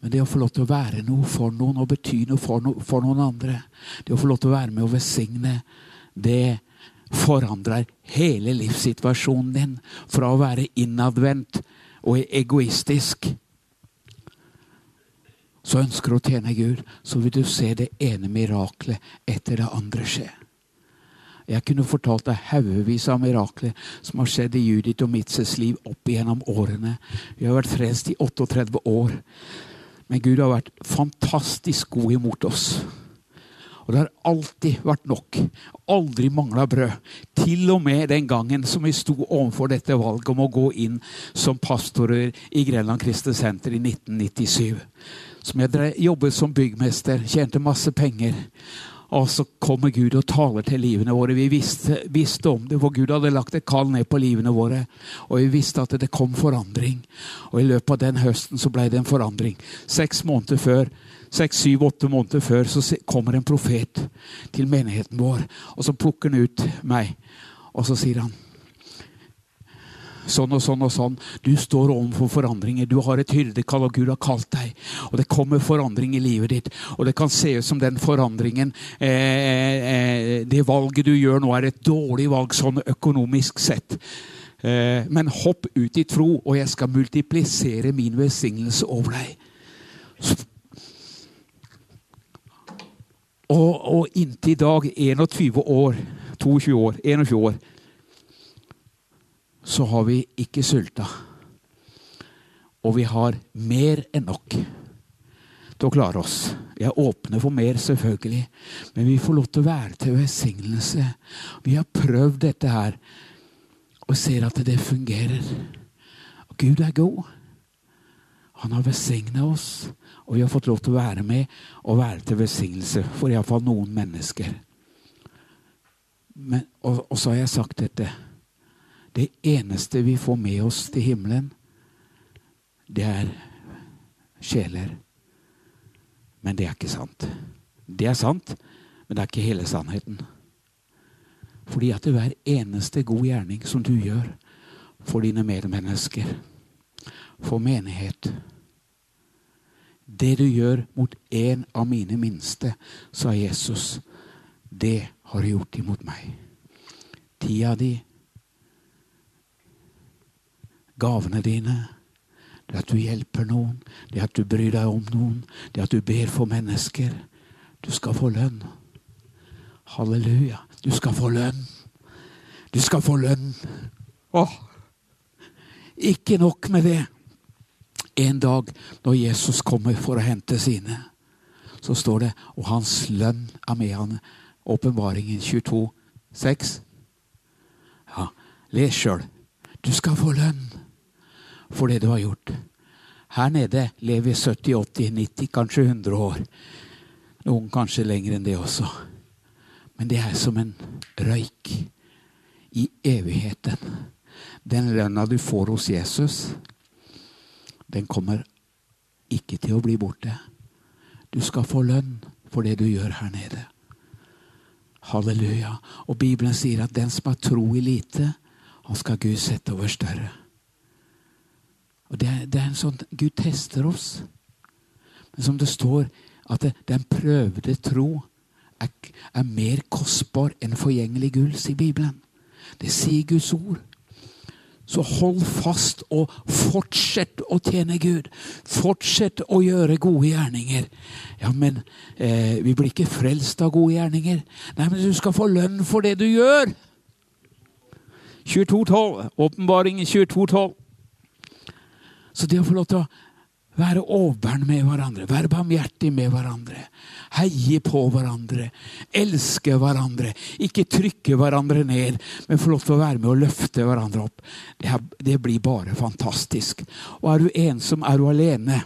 Men det å få lov til å være noe for noen og bety noe for, no for noen andre, det å få lov til å være med og velsigne, det forandrer hele livssituasjonen din fra å være innadvendt og egoistisk. Så ønsker du å tjene Gud, så vil du se det ene miraklet etter det andre skje. Jeg kunne fortalt deg haugevis av mirakler som har skjedd i Judith og Mitzes liv opp igjennom årene. Vi har vært frelst i 38 år. Men Gud har vært fantastisk god imot oss. Og det har alltid vært nok. Aldri mangla brød. Til og med den gangen som vi sto overfor dette valget om å gå inn som pastorer i Grenland Kristne Senter i 1997. Som jeg jobbet som byggmester, tjente masse penger. Og så kommer Gud og taler til livene våre. Vi visste, visste, om det, for Gud hadde lagt et kall ned på livene våre. Og vi visste at det kom forandring. Og i løpet av den høsten så ble det en forandring. Seks måneder før seks, syv, åtte måneder før så kommer en profet til menigheten vår. Og så plukker han ut meg, og så sier han sånn og sånn og sånn. Du står overfor forandringer. Du har et hyrdekall, og Gud har kalt deg. Og det kommer forandring i livet ditt. Og det kan se ut som den forandringen eh, eh, Det valget du gjør nå, er et dårlig valg sånn økonomisk sett. Eh, men hopp ut i tro, og jeg skal multiplisere min velsignelse over deg. Så, og, og inntil i dag, 21 år, 22 år, 21 år så har vi ikke sulta. Og vi har mer enn nok til å klare oss. Vi er åpne for mer, selvfølgelig, men vi får lov til å være til velsignelse. Vi har prøvd dette her og ser at det fungerer. Gud er god. Han har velsigna oss, og vi har fått lov til å være med og være til velsignelse for iallfall noen mennesker. Men, og, og så har jeg sagt dette. Det eneste vi får med oss til himmelen, det er sjeler. Men det er ikke sant. Det er sant, men det er ikke hele sannheten. Fordi at det hver eneste god gjerning som du gjør for dine medmennesker, for menighet Det du gjør mot en av mine minste, sa Jesus, det har du gjort imot meg. Tida di, gavene dine, det at du hjelper noen, det at du bryr deg om noen, det at du ber for mennesker. Du skal få lønn. Halleluja. Du skal få lønn. Du skal få lønn. Åh. Ikke nok med det. En dag når Jesus kommer for å hente sine, så står det og hans lønn er med han. Åpenbaringen 22, 6. Ja, les sjøl. Du skal få lønn for det du har gjort. Her nede lever vi 70, 80, 90, kanskje 100 år. Noen kanskje lenger enn det også. Men det er som en røyk i evigheten. Den lønna du får hos Jesus, den kommer ikke til å bli borte. Du skal få lønn for det du gjør her nede. Halleluja. Og Bibelen sier at den som har tro i lite, han skal Gud sette over større. Og det er, det er, en sånn Gud tester oss. Men som det står, at det, den prøvde tro er, er mer kostbar enn forgjengelig gull, sier Bibelen. Det sier Guds ord. Så hold fast og fortsett å tjene Gud. Fortsett å gjøre gode gjerninger. Ja, men eh, vi blir ikke frelst av gode gjerninger. Nei, men du skal få lønn for det du gjør. 22.12. Åpenbaringen 22.12. Så det å få lov til å Være overbærende med hverandre, være barmhjertig med hverandre. Heie på hverandre, elske hverandre. Ikke trykke hverandre ned, men få lov til å være med og løfte hverandre opp. Det, er, det blir bare fantastisk. Og er du ensom, er du alene,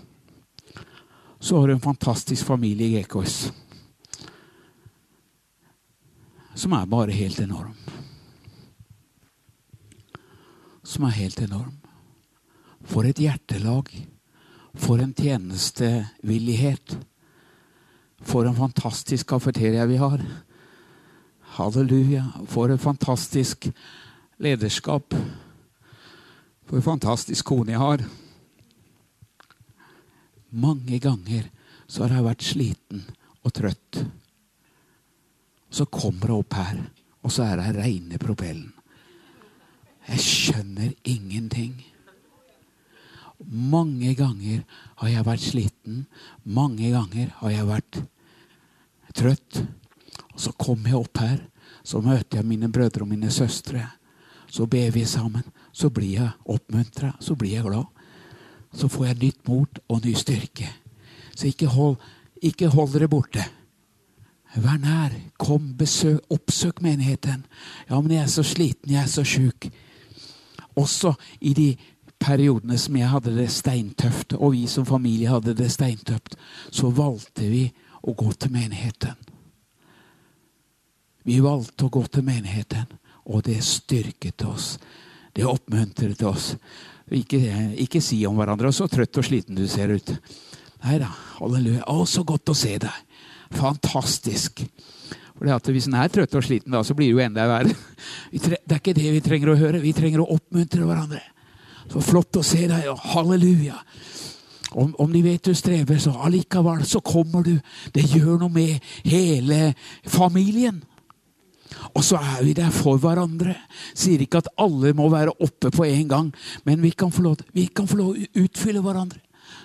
så har du en fantastisk familie i Gekos Som er bare helt enorm. Som er helt enorm. For et hjertelag. For en tjenestevillighet. For en fantastisk kafeteria vi har. Halleluja. For et fantastisk lederskap. For en fantastisk kone jeg har. Mange ganger så har jeg vært sliten og trøtt. Så kommer jeg opp her, og så er det reine propellen. Jeg skjønner ingenting. Mange ganger har jeg vært sliten. Mange ganger har jeg vært trøtt. Og så kommer jeg opp her, så møter jeg mine brødre og mine søstre. Så ber vi sammen. Så blir jeg oppmuntra, så blir jeg glad. Så får jeg nytt mot og ny styrke. Så ikke hold, ikke hold dere borte. Vær nær. Kom, besøk, oppsøk menigheten. Ja, men jeg er så sliten, jeg er så sjuk. Også i de periodene som jeg hadde det steintøft, og vi som familie hadde det steintøft, så valgte vi å gå til menigheten. Vi valgte å gå til menigheten, og det styrket oss. Det oppmuntret oss. Ikke, ikke si om hverandre 'så trøtt og sliten du ser ut'. Nei da, halleluja. Å, så godt å se deg. Fantastisk. For Hvis en er trøtt og sliten, da, så blir det jo enda verre. Det er ikke det vi trenger å høre. Vi trenger å oppmuntre hverandre. Så flott å se deg, halleluja. Om, om de vet du strever, så allikevel så kommer du. Det gjør noe med hele familien. Og så er vi der for hverandre. Sier ikke at alle må være oppe på en gang, men vi kan få lov, vi kan få lov å utfylle hverandre.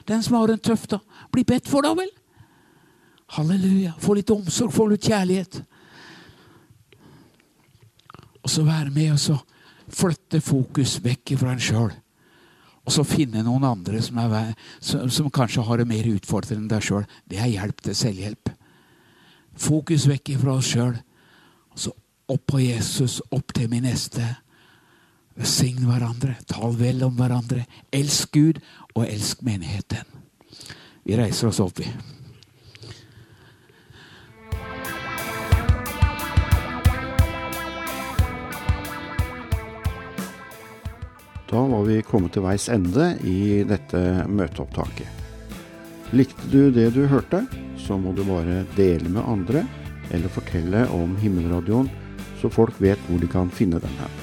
Den som har en tøff, da, bli bedt for, da vel. Halleluja. Få litt omsorg, få litt kjærlighet. Og så være med og flytte fokus vekk fra en sjøl. Og så finne noen andre som, er, som, som kanskje har det mer utfordrende enn deg sjøl. Det er hjelp til selvhjelp. Fokus vekk fra oss sjøl. Så opp på Jesus, opp til min neste. Velsign hverandre, tal vel om hverandre. Elsk Gud, og elsk menigheten. Vi reiser oss opp, vi. Da var vi kommet til veis ende i dette møteopptaket. Likte du det du hørte, så må du bare dele med andre, eller fortelle om Himmelradioen, så folk vet hvor de kan finne den her.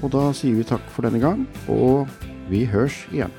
Og da sier vi takk for denne gang, og vi hørs igjen.